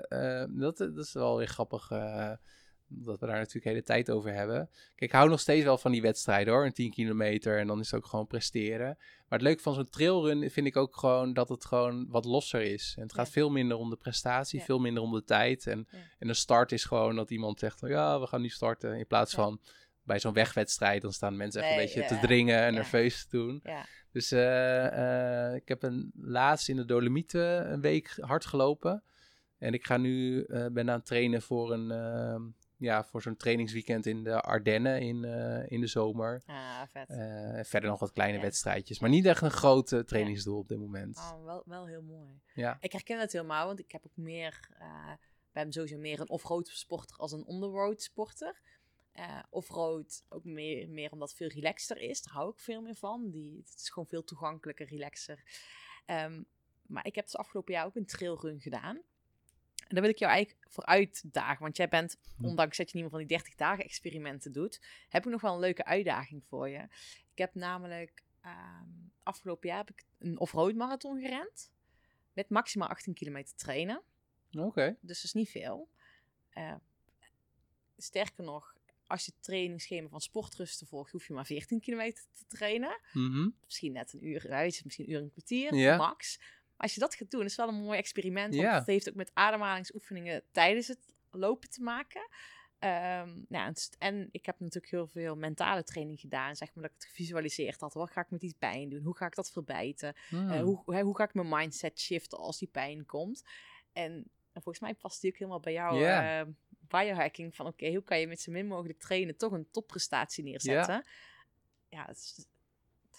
eh, dat, dat is wel weer grappig, eh, dat we daar natuurlijk de hele tijd over hebben. Kijk, ik hou nog steeds wel van die wedstrijden hoor, een 10 kilometer en dan is het ook gewoon presteren. Maar het leuke van zo'n trailrun vind ik ook gewoon dat het gewoon wat losser is. En het gaat Ja. veel minder om de prestatie, Ja. veel minder om de tijd. En, Ja. en de start is gewoon dat iemand zegt, ja, we gaan nu starten. In plaats van bij zo'n wegwedstrijd, dan staan mensen echt een beetje ja. te dringen en Ja. nerveus te doen. Ja. Dus eh, eh, ik heb een, laatst in de Dolomieten een week hard gelopen. En ik ga nu, eh, ben aan het trainen voor, een, ehm, ja, voor zo'n trainingsweekend in de Ardennen in, in de zomer. Ah, vet. Verder nog wat kleine wedstrijdjes. Maar niet echt een groot trainingsdoel op dit moment. Oh, wel, wel heel mooi. Ja. Ik herken het helemaal, want ik heb ook meer, eh ben sowieso meer een off-road sporter als een on-the-road sporter. Eh off-road ook meer, meer omdat het veel relaxter is. Daar hou ik veel meer van. Die, het is gewoon veel toegankelijker, relaxer. Ehm, maar ik heb dus afgelopen jaar ook een trailrun gedaan. En daar wil ik jou eigenlijk voor uitdagen. Want jij bent, Hm. ondanks dat je niet meer van die 30 dagen experimenten doet, heb ik nog wel een leuke uitdaging voor je. Ik heb namelijk ehm, afgelopen jaar heb ik een off-road marathon gerend. Met maximaal 18 kilometer trainen. Oké. Dus dat is niet veel. Eh, sterker nog, als je het trainingsschema van sportrusten volgt, hoef je maar 14 kilometer te trainen. Mhm. Misschien net een uur uit, misschien een uur en een kwartier, max. Maar als je dat gaat doen, is het wel een mooi experiment. Want Ja. het heeft ook met ademhalingsoefeningen tijdens het lopen te maken. Ehm, nou, en ik heb natuurlijk heel veel mentale training gedaan. Zeg maar dat ik het gevisualiseerd had. Wat ga ik met die pijn doen? Hoe ga ik dat verbijten? Hmm. Eh, hoe, hoe ga ik mijn mindset shiften als die pijn komt? En, en volgens mij past die ook helemaal bij jou. Eh, biohacking van oké, hoe kan je met zo min mogelijk trainen toch een topprestatie neerzetten? Ja, het is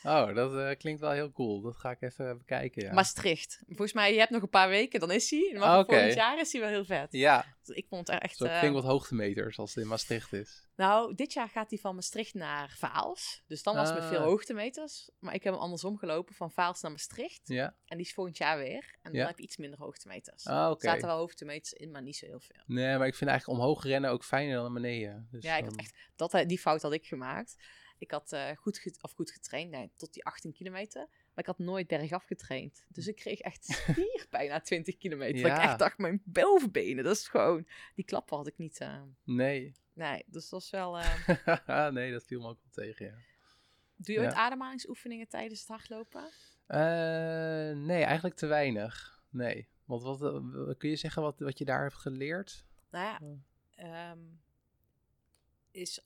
Oh, dat eh, klinkt wel heel cool. Dat ga ik even bekijken, ja. Maastricht. Volgens mij, je hebt nog een paar weken, dan is hij. Maar voor oké. volgend jaar is hij wel heel vet. Ja, Dus ik vond het echt... zo eh, flink wat hoogtemeters als het in Maastricht is. Nou, dit jaar gaat hij van Maastricht naar Vaals. Dus dan was het met veel Ah. hoogtemeters. Maar ik heb hem andersom gelopen, van Vaals naar Maastricht. Ja? En die is volgend jaar weer. En dan Ja. heb je iets minder hoogtemeters. Ah, Er oké. zaten wel hoogtemeters in, maar niet zo heel veel. Nee, maar ik vind eigenlijk omhoog rennen ook fijner dan naar beneden. Dus ja, ik had echt, dat, eh, die fout had ik gemaakt. Ik had eh, goed, ge- of goed getraind, nee, tot die 18 kilometer. Maar ik had nooit bergaf getraind. Dus ik kreeg echt spierpijn na 20 kilometer. Dat ik echt dacht, mijn bovenbenen, dat is gewoon... Die klappen had ik niet... eh, Nee. nee, dus dat was wel... eh, nee, dat viel me ook wel tegen, ja. Doe je ooit Ja. ademhalingsoefeningen tijdens het hardlopen? Nee, eigenlijk te weinig. nee. Want wat, kun je zeggen wat, wat je daar hebt geleerd? Nou ja, ehm, is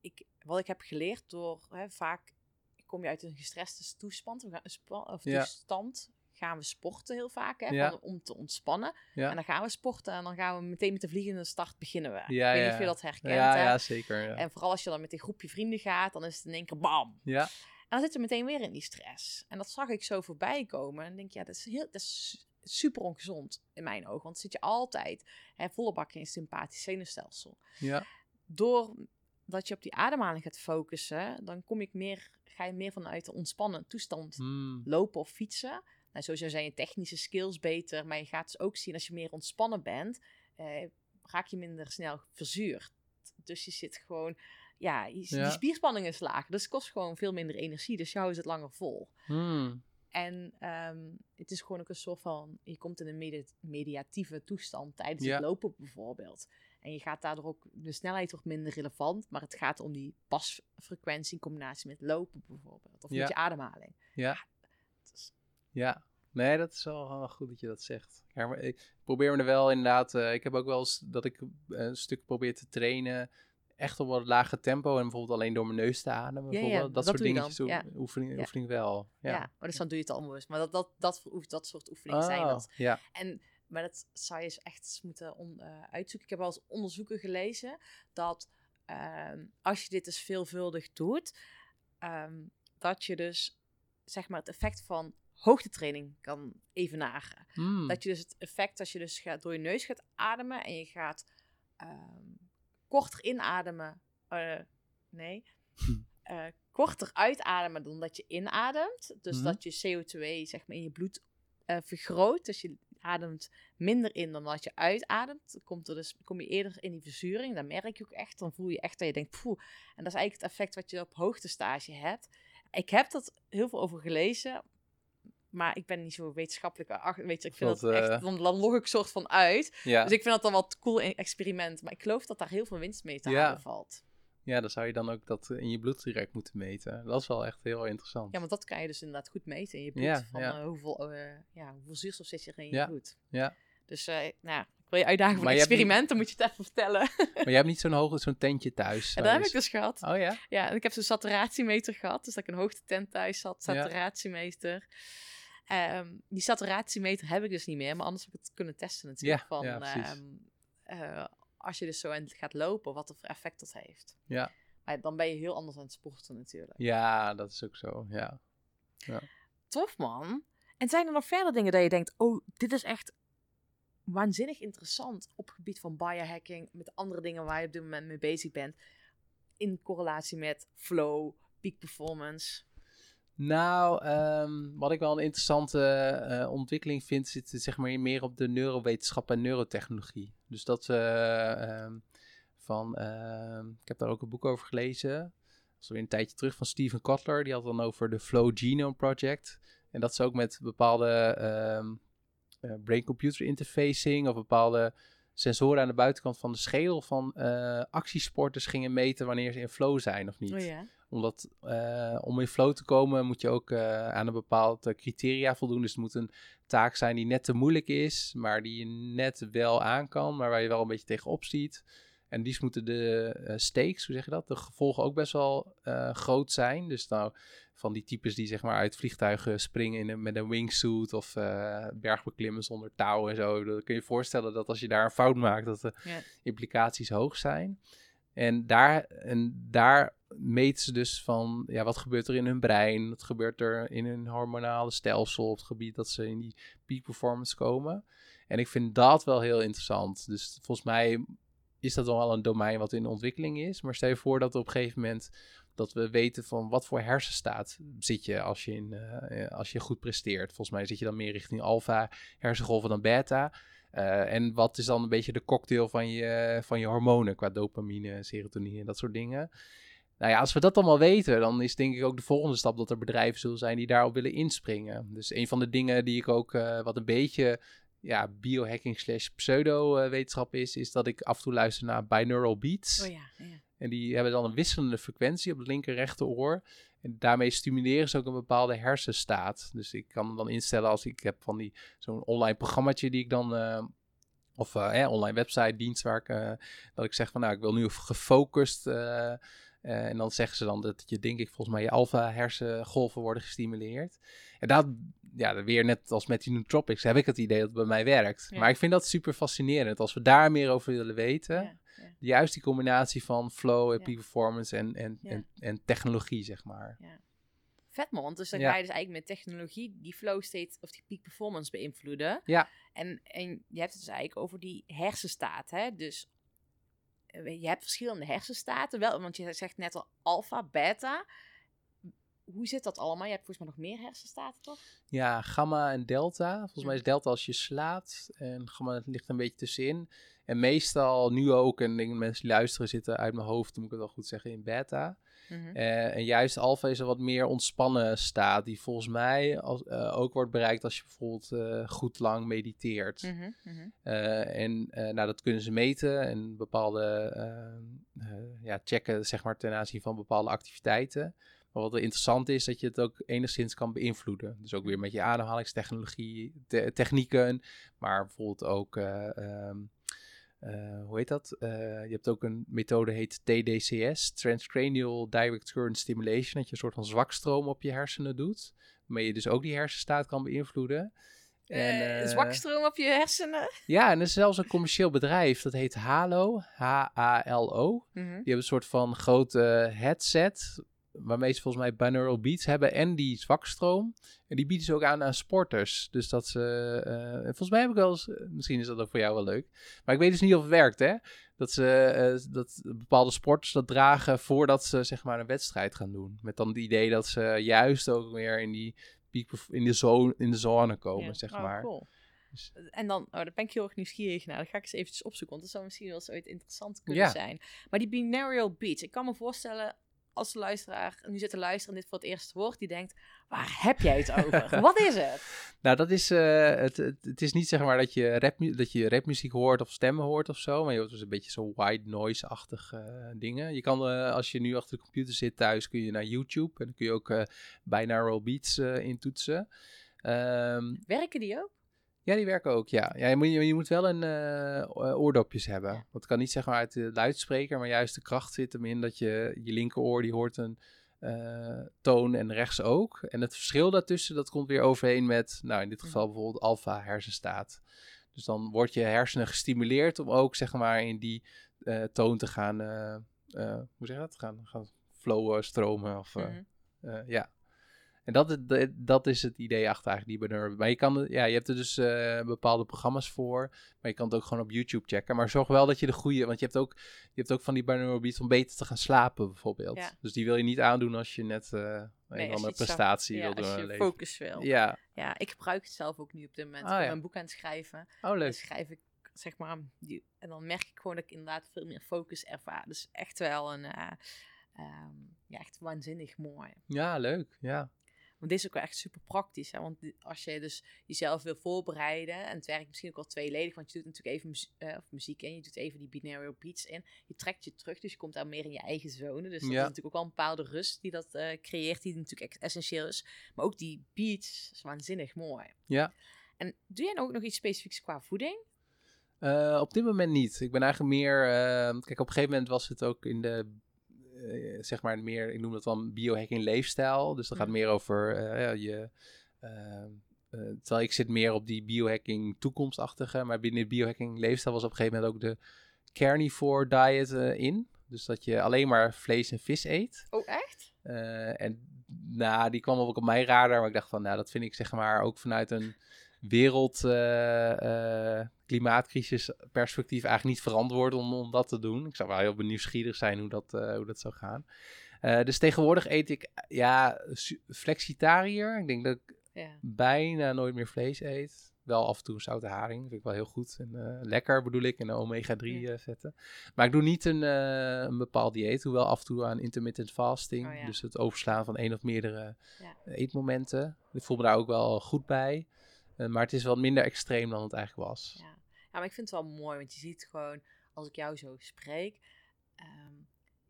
ik, wat ik heb geleerd door hè, vaak kom je uit een gestreste toestand, we gaan, spa- of Ja. toestand, gaan we sporten heel vaak hè, Ja. om te ontspannen. Ja. En dan gaan we sporten en dan gaan we meteen met de vliegende start beginnen we. Ja, ik weet niet ja. of je dat herkent. ja, hè? ja, zeker. Ja. En vooral als je dan met een groepje vrienden gaat, dan is het in één keer bam. ja. En dan zitten we meteen weer in die stress. En dat zag ik zo voorbij komen. En denk je, ja, dat is, heel, dat is super ongezond in mijn ogen. Want dan zit je altijd hè, volle bak in sympathisch zenuwstelsel. ja. Doordat je op die ademhaling gaat focussen, dan kom ik meer, ga je meer vanuit de ontspannen toestand Hmm. lopen of fietsen. Nou, sowieso zijn je technische skills beter. Maar je gaat dus ook zien als je meer ontspannen bent, eh, raak je minder snel verzuurd. Dus je zit gewoon, ja, je, Ja. die spierspanning is lager. Dus het kost gewoon veel minder energie. Dus jou is het langer vol. Hmm. En ehm, het is gewoon ook een soort van, je komt in een medi- mediatieve toestand tijdens Ja. het lopen bijvoorbeeld. En je gaat daardoor ook, de snelheid wordt minder relevant, maar het gaat om die pasfrequentie in combinatie met lopen bijvoorbeeld. Of Ja. met je ademhaling. Ja. Is- Ja, nee, dat is wel goed dat je dat zegt. Ja, maar ik probeer me er wel inderdaad. eh, ik heb ook wel eens dat ik eh, een stuk probeer te trainen. Echt op wat lage tempo en bijvoorbeeld alleen door mijn neus te ademen. Ja, ja, bijvoorbeeld. dat, dat soort dingetjes doen- oefening, Ja. oefening wel. ja. Ja, maar dus dan doe je het al onbewust. Maar dat, dat, dat, dat, dat soort oefeningen zijn Oh, dat. Ja, En, maar dat zou je eens echt eens moeten on- eh, uitzoeken. Ik heb wel eens onderzoeken gelezen dat ehm, als je dit dus veelvuldig doet, ehm, dat je dus zeg maar het effect van hoogtetraining kan evenaren. Hmm. Dat je dus het effect als je dus gaat, door je neus gaat ademen en je gaat ehm, korter inademen. eh, nee. eh, korter uitademen dan dat je inademt. Dus Mhm. dat je CO2 zeg maar, in je bloed vergroot. Dus je ademt minder in dan dat je uitademt. Dan komt er dus, kom je eerder in die verzuring. Dan merk je ook echt. Dan voel je echt dat je denkt, poeh. En dat is eigenlijk het effect wat je op hoogtestage hebt. Ik heb dat heel veel over gelezen. Maar ik ben niet zo wetenschappelijk. ach- Weet je, ik vind Wat, dat echt. eh, Dan, dan log ik soort van uit. ja. Dus ik vind dat dan wel een cool experiment. Maar ik geloof dat daar heel veel winst mee te Ja. halen valt. Ja, dan zou je dan ook dat in je bloed direct moeten meten. Dat is wel echt heel interessant. Ja, want dat kan je dus inderdaad goed meten in je bloed. Ja, van ja. eh, hoeveel, eh, ja, hoeveel zuurstof zit er in je Ja, bloed. ja. Dus eh, nou, ik wil je uitdagen voor Maar een je hebt niet- experiment. Dan moet je het even vertellen. Maar jij hebt niet zo'n hoog, zo'n tentje thuis. dat je heb ik dus gehad. Oh ja? Ja, en ik heb zo'n saturatiemeter gehad. Dus dat ik een hoogtetent thuis had. Saturatiemeter. Ehm, die saturatiemeter heb ik dus niet meer. Maar anders heb ik het kunnen testen natuurlijk. Ja, van, ja, precies. ehm, eh, als je dus zo aan het gaat lopen, wat voor effect dat heeft. Ja. Maar dan ben je heel anders aan het sporten natuurlijk. Ja, dat is ook zo. Ja. Tof man. En zijn er nog verder dingen dat je denkt, oh, dit is echt waanzinnig interessant op het gebied van biohacking, met andere dingen waar je op dit moment mee bezig bent, in correlatie met flow, peak performance. Nou, ehm, wat ik wel een interessante eh, ontwikkeling vind, zit zeg maar meer op de neurowetenschap en neurotechnologie. Dus dat eh, ehm, van, ehm, ik heb daar ook een boek over gelezen. Dat is weer een tijdje terug van Steven Kotler. Die had dan over de Flow Genome Project. En dat ze ook met bepaalde eh, brain-computer interfacing of bepaalde sensoren aan de buitenkant van de schedel van eh, actiesporters gingen meten wanneer ze in flow zijn of niet Oh ja. Omdat eh, om in flow te komen moet je ook eh, aan een bepaald eh, criteria voldoen. Dus het moet een taak zijn die net te moeilijk is, maar die je net wel aan kan, maar waar je wel een beetje tegenop ziet. En die moeten de eh, stakes, hoe zeg je dat, de gevolgen ook best wel groot zijn. Dus nou, van die types die zeg maar uit vliegtuigen springen in een, met een wingsuit of bergbeklimmen zonder touw en zo. Dan kun je je voorstellen dat als je daar een fout maakt, dat de implicaties hoog zijn. En daar, en daar meten ze dus van, ja, wat gebeurt er in hun brein? Wat gebeurt er in hun hormonale stelsel op het gebied dat ze in die peak performance komen? En ik vind dat wel heel interessant. Dus volgens mij is dat wel een domein wat in ontwikkeling is. Maar stel je voor dat op een gegeven moment dat we weten van wat voor hersenstaat zit je als je, in, eh, als je goed presteert. Volgens mij zit je dan meer richting alfa hersengolven dan beta. Eh, en wat is dan een beetje de cocktail van je, van je hormonen qua dopamine, serotonine en dat soort dingen. Nou ja, als we dat allemaal weten, dan is denk ik ook de volgende stap dat er bedrijven zullen zijn die daarop willen inspringen. Dus een van de dingen die ik ook, eh, wat een beetje ja, biohacking slash pseudo-wetenschap is, is dat ik af en toe luister naar binaural beats. Oh ja, ja. En die hebben dan een wisselende frequentie op het linker rechteroor. En daarmee stimuleren ze ook een bepaalde hersenstaat. Dus ik kan hem dan instellen als ik heb van die zo'n online programmaatje die ik dan. eh, of eh, eh, online website dienst waar ik. dat ik zeg van nou, ik wil nu gefocust. Eh, en dan zeggen ze dan dat je, denk ik, volgens mij je alfa hersengolven worden gestimuleerd. En dat, ja, weer net als met die nootropics, heb ik het idee dat het bij mij werkt. Ja. Maar ik vind dat super fascinerend. Als we daar meer over willen weten, Ja, ja. juist die combinatie van flow en performance en, en, en, en technologie, zeg maar. Vet man, want dus dan ga je dus eigenlijk met technologie die flow state of die peak performance beïnvloeden. Ja. En, en je hebt het dus eigenlijk over die hersenstaat, hè? Dus je hebt verschillende hersenstaten, wel, want je zegt net al alpha, beta. Hoe zit dat allemaal? Je hebt volgens mij nog meer hersenstaten, toch? Ja, gamma en delta. Volgens mij is delta als je slaapt en gamma ligt een beetje tussenin. En meestal, nu ook, en ik denk dat mensen die luisteren zitten uit mijn hoofd, moet ik het wel goed zeggen, in beta. Mhm. Eh, en juist alpha is een wat meer ontspannen staat, die volgens mij als, eh, ook wordt bereikt als je bijvoorbeeld eh, goed lang mediteert. Mhm, mhm. En nou, dat kunnen ze meten en bepaalde ja, checken zeg maar, ten aanzien van bepaalde activiteiten. Maar wat wel interessant is, dat je het ook enigszins kan beïnvloeden. Dus ook weer met je ademhalingstechnologie, te- technieken, maar bijvoorbeeld ook, eh, eh, hoe heet dat? Eh, je hebt ook een methode heet TDCS, Transcranial Direct Current Stimulation, dat je een soort van zwakstroom op je hersenen doet. Waarmee je dus ook die hersenstaat kan beïnvloeden. En, Eh, eh, zwakstroom op je hersenen. ja, en er is zelfs een commercieel bedrijf, dat heet Halo, H-A-L-O. Mhm. Die hebben een soort van grote headset, waarmee ze volgens mij binaural beats hebben en die zwakstroom. En die bieden ze ook aan aan sporters. Dus dat ze, eh, en volgens mij heb ik wel eens, eh, misschien is dat ook voor jou wel leuk, maar ik weet dus niet of het werkt, hè. Dat ze eh, dat bepaalde sporters dat dragen voordat ze zeg maar een wedstrijd gaan doen. Met dan het idee dat ze juist ook weer in die peak in de zone, in de zone komen, Ja. zeg Oh, maar. cool. Dus- En dan, oh, daar ben ik heel erg nieuwsgierig naar. Dat ga ik eens eventjes opzoeken, want dat zou misschien wel eens ooit interessant kunnen Ja. zijn. Maar die binaural beats, ik kan me voorstellen als de luisteraar nu zit te luisteren en dit voor het eerst hoort, die denkt, waar heb jij het over? Wat is het? Nou, dat is, eh, het, het, het is niet zeg maar dat je, rap, dat je rapmuziek hoort of stemmen hoort of zo, maar je hoort dus een beetje zo white noise-achtige dingen. Je kan, eh, als je nu achter de computer zit thuis, kun je naar YouTube en dan kun je ook eh binaural beats eh intoetsen. Ehm, Werken die ook? Ja, die werken ook, ja. ja je, moet, je moet wel een eh, oordopjes hebben. Ja. Want het kan niet zeg maar uit de luidspreker, maar juist de kracht zit hem in dat je je linkeroor die hoort een eh, toon en rechts ook. En het verschil daartussen, dat komt weer overheen met, nou in dit geval bijvoorbeeld alfa hersenstaat. Dus dan wordt je hersenen gestimuleerd om ook zeg maar in die eh, toon te gaan, hoe zeg je dat? Gaan, gaan flowen, stromen of Mhm. ja. En dat, is- dat, dat is het idee achter eigenlijk die binaural. Maar je, kan, ja, je hebt er dus eh, bepaalde programma's voor. Maar je kan het ook gewoon op YouTube checken. Maar zorg wel dat je de goede... Want je hebt ook, je hebt ook van die binaural beats om beter te gaan slapen bijvoorbeeld. Ja. Dus die wil je niet aandoen als je net eh, een of je andere prestatie Ja, wil doen als je leven. focus wil. Ja, Ja, ik gebruik het zelf ook nu op dit moment. Ah, ik ben ja. een boek aan het schrijven. oh Dan leuk. schrijf ik, zeg maar, die, en dan merk ik gewoon dat ik inderdaad veel meer focus ervaar. Dus echt wel een, eh, ehm, ja, echt waanzinnig mooi. Ja, leuk. Ja. Want dit is ook wel echt super praktisch. Hè? Want als je dus jezelf wil voorbereiden, en het werkt misschien ook wel tweeledig, want je doet natuurlijk even muzie- eh, of muziek in, je doet even die binaural beats in. Je trekt je terug, dus je komt daar meer in je eigen zone. Dus dat Ja. is natuurlijk ook wel een bepaalde rust die dat eh, creëert, die natuurlijk echt essentieel is. Maar ook die beats is waanzinnig mooi. Ja. En doe jij nou ook nog iets specifieks qua voeding? Eh, op dit moment niet. Ik ben eigenlijk meer. kijk, op een gegeven moment was het ook in de. Eh, zeg maar meer, ik noem dat dan biohacking leefstijl. Dus dat gaat meer over eh, ja, je. eh, terwijl ik zit meer op die biohacking toekomstachtige. Maar binnen de biohacking leefstijl was op een gegeven moment ook de carnivore diet in. Dus dat je alleen maar vlees en vis eet. Oh, echt? En nou, die kwam ook op mijn radar. Maar ik dacht van, nou, dat vind ik zeg maar ook vanuit een wereld klimaatcrisis perspectief eigenlijk niet verantwoord om, om dat te doen. Ik zou wel heel nieuwsgierig zijn hoe dat, eh, hoe dat zou gaan. Dus tegenwoordig eet ik, ja, flexitariër. Ik denk dat ik Ja. bijna nooit meer vlees eet. Wel af en toe een zoute haring, vind ik wel heel goed. En lekker bedoel ik, en de omega-3 Ja. eh, vetten. Maar ik doe niet een, een bepaald dieet, hoewel af en toe aan intermittent fasting. Oh ja. Dus het overslaan van één of meerdere eetmomenten. Ik voel me daar ook wel goed bij. Eh, maar het is wel minder extreem dan het eigenlijk was. Ja. ja, maar ik vind het wel mooi, want je ziet gewoon, als ik jou zo spreek, ehm,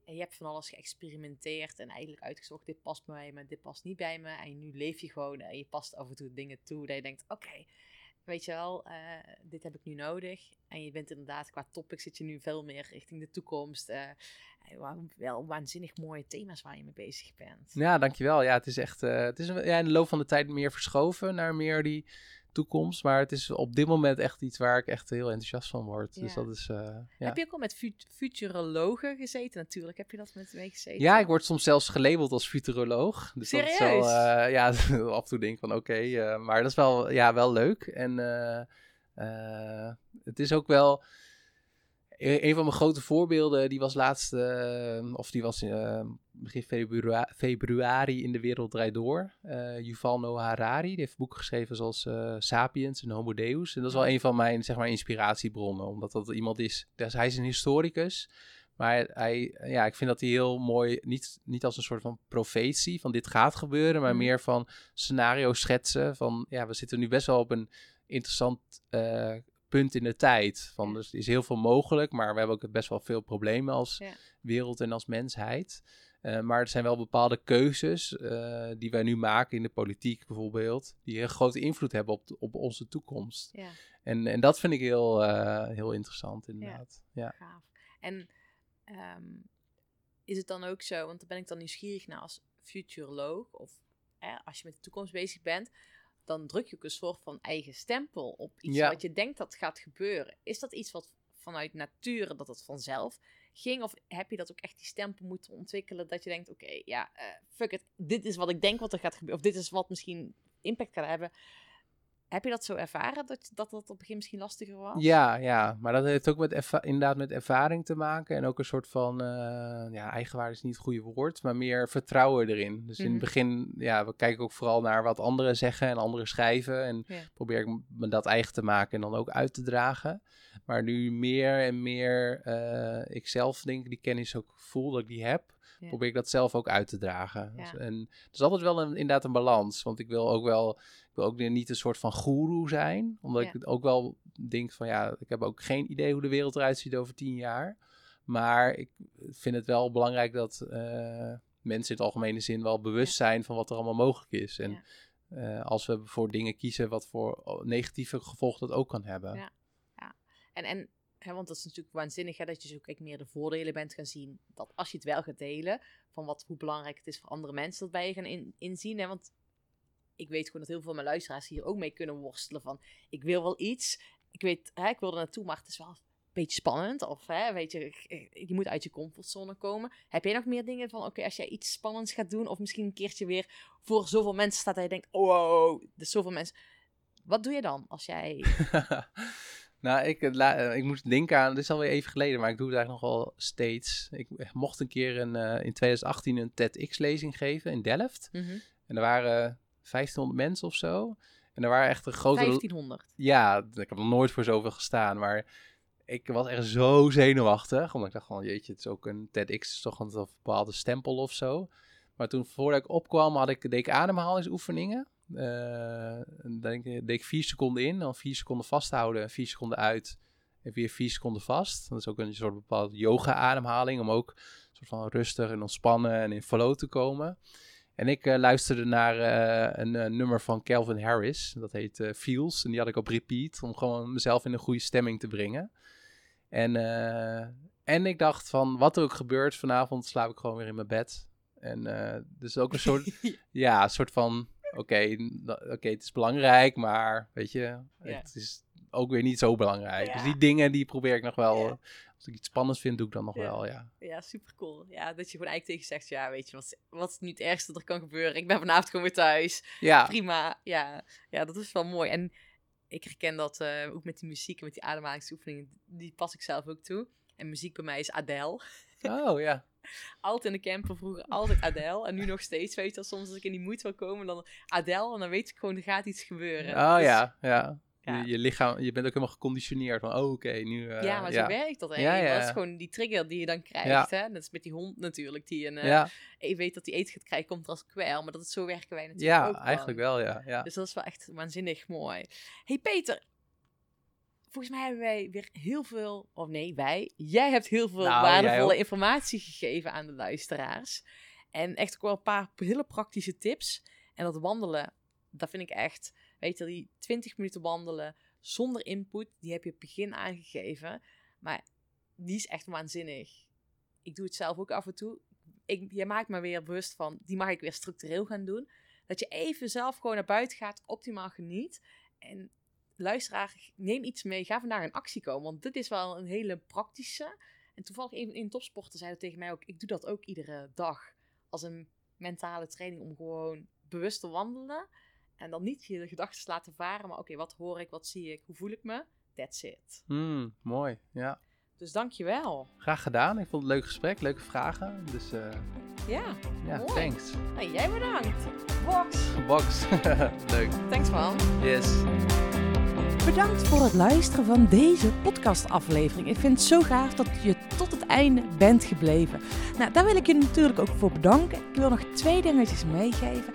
En je hebt van alles geëxperimenteerd en eigenlijk uitgezocht, dit past bij me, dit past niet bij me. En nu leef je gewoon en je past af en toe dingen toe dat je denkt, oké, weet je wel, eh, dit heb ik nu nodig. En je bent inderdaad, qua topic zit je nu veel meer richting de toekomst. eh, wel waanzinnig mooie thema's waar je mee bezig bent. Ja, dankjewel. Ja, het is echt. eh, het is ja, in de loop van de tijd meer verschoven naar meer die toekomst. Maar het is op dit moment echt iets waar ik echt heel enthousiast van word. Dus dat is. eh, ja. Heb je ook al met fut- futurologen gezeten? Natuurlijk heb je dat met mee gezeten. Ja, ik word soms zelfs gelabeld als futuroloog. Dus Dat is wel, Serieus? eh, ja, af en toe denk ik van oké, eh, maar dat is wel, ja, wel leuk. En het is ook wel... e- Een van mijn grote voorbeelden, die was laatst, eh, of die was eh, begin februari, februari in De Wereld Draait Door. Eh Yuval Noah Harari, die heeft boeken geschreven zoals eh, Sapiens en Homo Deus. En dat is wel een van mijn, zeg maar, inspiratiebronnen, omdat dat iemand is, dus hij is een historicus. Maar hij, ja, ik vind dat hij heel mooi, niet, niet als een soort van profetie van dit gaat gebeuren, maar Mhm. meer van scenario schetsen. Van ja, we zitten nu best wel op een interessant eh, punt in de tijd. Van, Ja. Dus er is heel veel mogelijk, maar we hebben ook best wel veel problemen als Ja. wereld en als mensheid. Eh, maar er zijn wel bepaalde keuzes eh, die wij nu maken in de politiek bijvoorbeeld, die een grote invloed hebben op, de- op onze toekomst. Ja, En, en dat vind ik heel, eh, heel interessant inderdaad. Ja. gaaf. En ehm, is het dan ook zo, want daar ben ik dan nieuwsgierig naar als futuroloog, of als je met de toekomst bezig bent, dan druk je ook een soort van eigen stempel op iets Ja. wat je denkt dat gaat gebeuren. Is dat iets wat vanuit nature, dat het vanzelf ging? Of heb je dat ook echt die stempel moeten ontwikkelen, dat je denkt, oké, ja, eh, fuck it, dit is wat ik denk wat er gaat gebeuren, of dit is wat misschien impact gaat hebben. Heb je dat zo ervaren, dat dat, dat op het begin misschien lastiger was? Ja, ja, maar dat heeft ook met inderdaad met ervaring te maken. En ook een soort van, eh, ja, eigenwaarde is niet het goede woord, maar meer vertrouwen erin. Dus in Mhm. het begin, ja, we kijken ook vooral naar wat anderen zeggen en anderen schrijven. En Ja. probeer ik me dat eigen te maken en dan ook uit te dragen. Maar nu meer en meer eh, ik zelf denk, die kennis ook voel dat ik die heb, Ja. probeer ik dat zelf ook uit te dragen. Ja. Dus- en het is altijd wel een, inderdaad een balans, want ik wil ook wel, wil ook weer niet een soort van goeroe zijn, omdat Ja. ik het ook wel denk van ja, ik heb ook geen idee hoe de wereld eruit ziet over tien jaar. Maar ik vind het wel belangrijk dat eh, mensen in het algemene zin wel bewust zijn van wat er allemaal mogelijk is. En Ja. eh, als we voor dingen kiezen, wat voor negatieve gevolgen dat ook kan hebben. Ja. En, en hè, want dat is natuurlijk waanzinnig hè, dat je zo ook meer de voordelen bent gaan zien. Dat als je het wel gaat delen, van wat, hoe belangrijk het is voor andere mensen, dat je gaan in, inzien. Hè, want ik weet gewoon dat heel veel van mijn luisteraars hier ook mee kunnen worstelen van, ik wil wel iets, ik weet, hè, ik wil er naartoe, maar het is wel een beetje spannend. Of hè, weet je, je moet uit je comfortzone komen. Heb jij nog meer dingen van, oké, als jij iets spannends gaat doen, of misschien een keertje weer voor zoveel mensen staat dat je denkt, oh, wow, dus zoveel mensen. Wat doe je dan als jij... nou, ik, eh, eh, ik moest denken aan, dit is alweer even geleden, maar ik doe het eigenlijk nog wel steeds. Ik mocht een keer een, eh, in 2018 een TEDx-lezing geven in Delft. Mhm. En er waren 1500 mensen of zo. En er waren echt een grote... 1500. Ja, ik heb nog nooit voor zoveel gestaan, maar ik was echt zo zenuwachtig. Omdat ik dacht van, jeetje, het is ook een TEDx, is toch een bepaalde stempel of zo. Maar toen, voordat ik opkwam, had ik, deed ik ademhalingsoefeningen. Eh, dan denk ik- deed ik vier seconden in, dan vier seconden vasthouden, vier seconden uit en weer vier seconden vast. Dat is ook een soort bepaalde yoga-ademhaling, om ook soort van rustig en ontspannen en in flow te komen. En ik eh, luisterde naar eh, een eh, nummer van Calvin Harris. Dat heet Feels. En die had ik op repeat. Om gewoon mezelf in een goede stemming te brengen. En, en ik dacht van wat er ook gebeurt vanavond slaap ik gewoon weer in mijn bed. En dus ook een soort, ja, een soort van oké, oké, het is belangrijk, maar weet je, het is ook weer niet zo belangrijk. Dus die dingen die probeer ik nog wel. Ja. Als ik iets spannends vind, doe ik dan nog Ja. wel, ja. Ja, super cool. Ja, dat je gewoon eigenlijk tegen zegt, ja, weet je, wat, wat is nu het ergste dat er kan gebeuren? Ik ben vanavond gewoon weer thuis. Ja, Prima. Ja, ja, dat is wel mooi. En ik herken dat eh, ook met die muziek en met die ademhalingsoefeningen, die pas ik zelf ook toe. En muziek bij mij is Adele. oh ja. Altijd in de camper vroeger, altijd Adele. En nu nog steeds, weet je wel, soms als ik in die moed wil komen, dan Adele. En dan weet ik gewoon, er gaat iets gebeuren. Oh Dus- ja, ja. Ja. Je, je lichaam, je bent ook helemaal geconditioneerd van, oh oké, nu... eh, ja, maar ja. zo werkt dat Ja, eigenlijk. ja, Dat is ja. gewoon die trigger die je dan krijgt. Ja. Hè? Dat is met die hond natuurlijk. Die een, eh, ja, je weet dat hij eten gaat krijgen, komt er als kwel. Maar dat is zo werken wij natuurlijk ja ook. eigenlijk wel. ja. ja. Dus dat is wel echt waanzinnig mooi. hey Peter, volgens mij hebben wij weer heel veel, of nee, wij, jij hebt heel veel Nou, waardevolle informatie gegeven aan de luisteraars. En echt ook wel een paar hele praktische tips. En dat wandelen, dat vind ik echt, weet je, die 20 minuten wandelen zonder input, die heb je het begin aangegeven. Maar die is echt waanzinnig. Ik doe het zelf ook af en toe. Ik, jij maakt me weer bewust van, die mag ik weer structureel gaan doen. Dat je even zelf gewoon naar buiten gaat, optimaal geniet. En luisteraar, neem iets mee. Ga vandaag in actie komen. Want dit is wel een hele praktische. En toevallig in, in topsporten zei tegen mij ook. Ik doe dat ook iedere dag. Als een mentale training om gewoon bewust te wandelen. En dan niet je gedachten laten varen. Maar oké, wat hoor ik? Wat zie ik? Hoe voel ik me? That's it. Hmm, mooi, ja. Dus dankjewel. Graag gedaan. Ik vond het een leuk gesprek, leuke vragen. Dus eh, Ja, ja, Mooi. thanks. nou, jij bedankt. Box. Box. leuk. Thanks man. Yes. Bedankt voor het luisteren van deze podcastaflevering. Ik vind het zo gaaf dat je tot het einde bent gebleven. Nou, daar wil ik je natuurlijk ook voor bedanken. Ik wil nog twee dingetjes meegeven.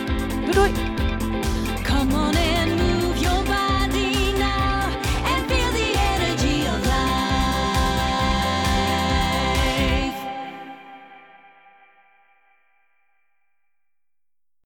るい。か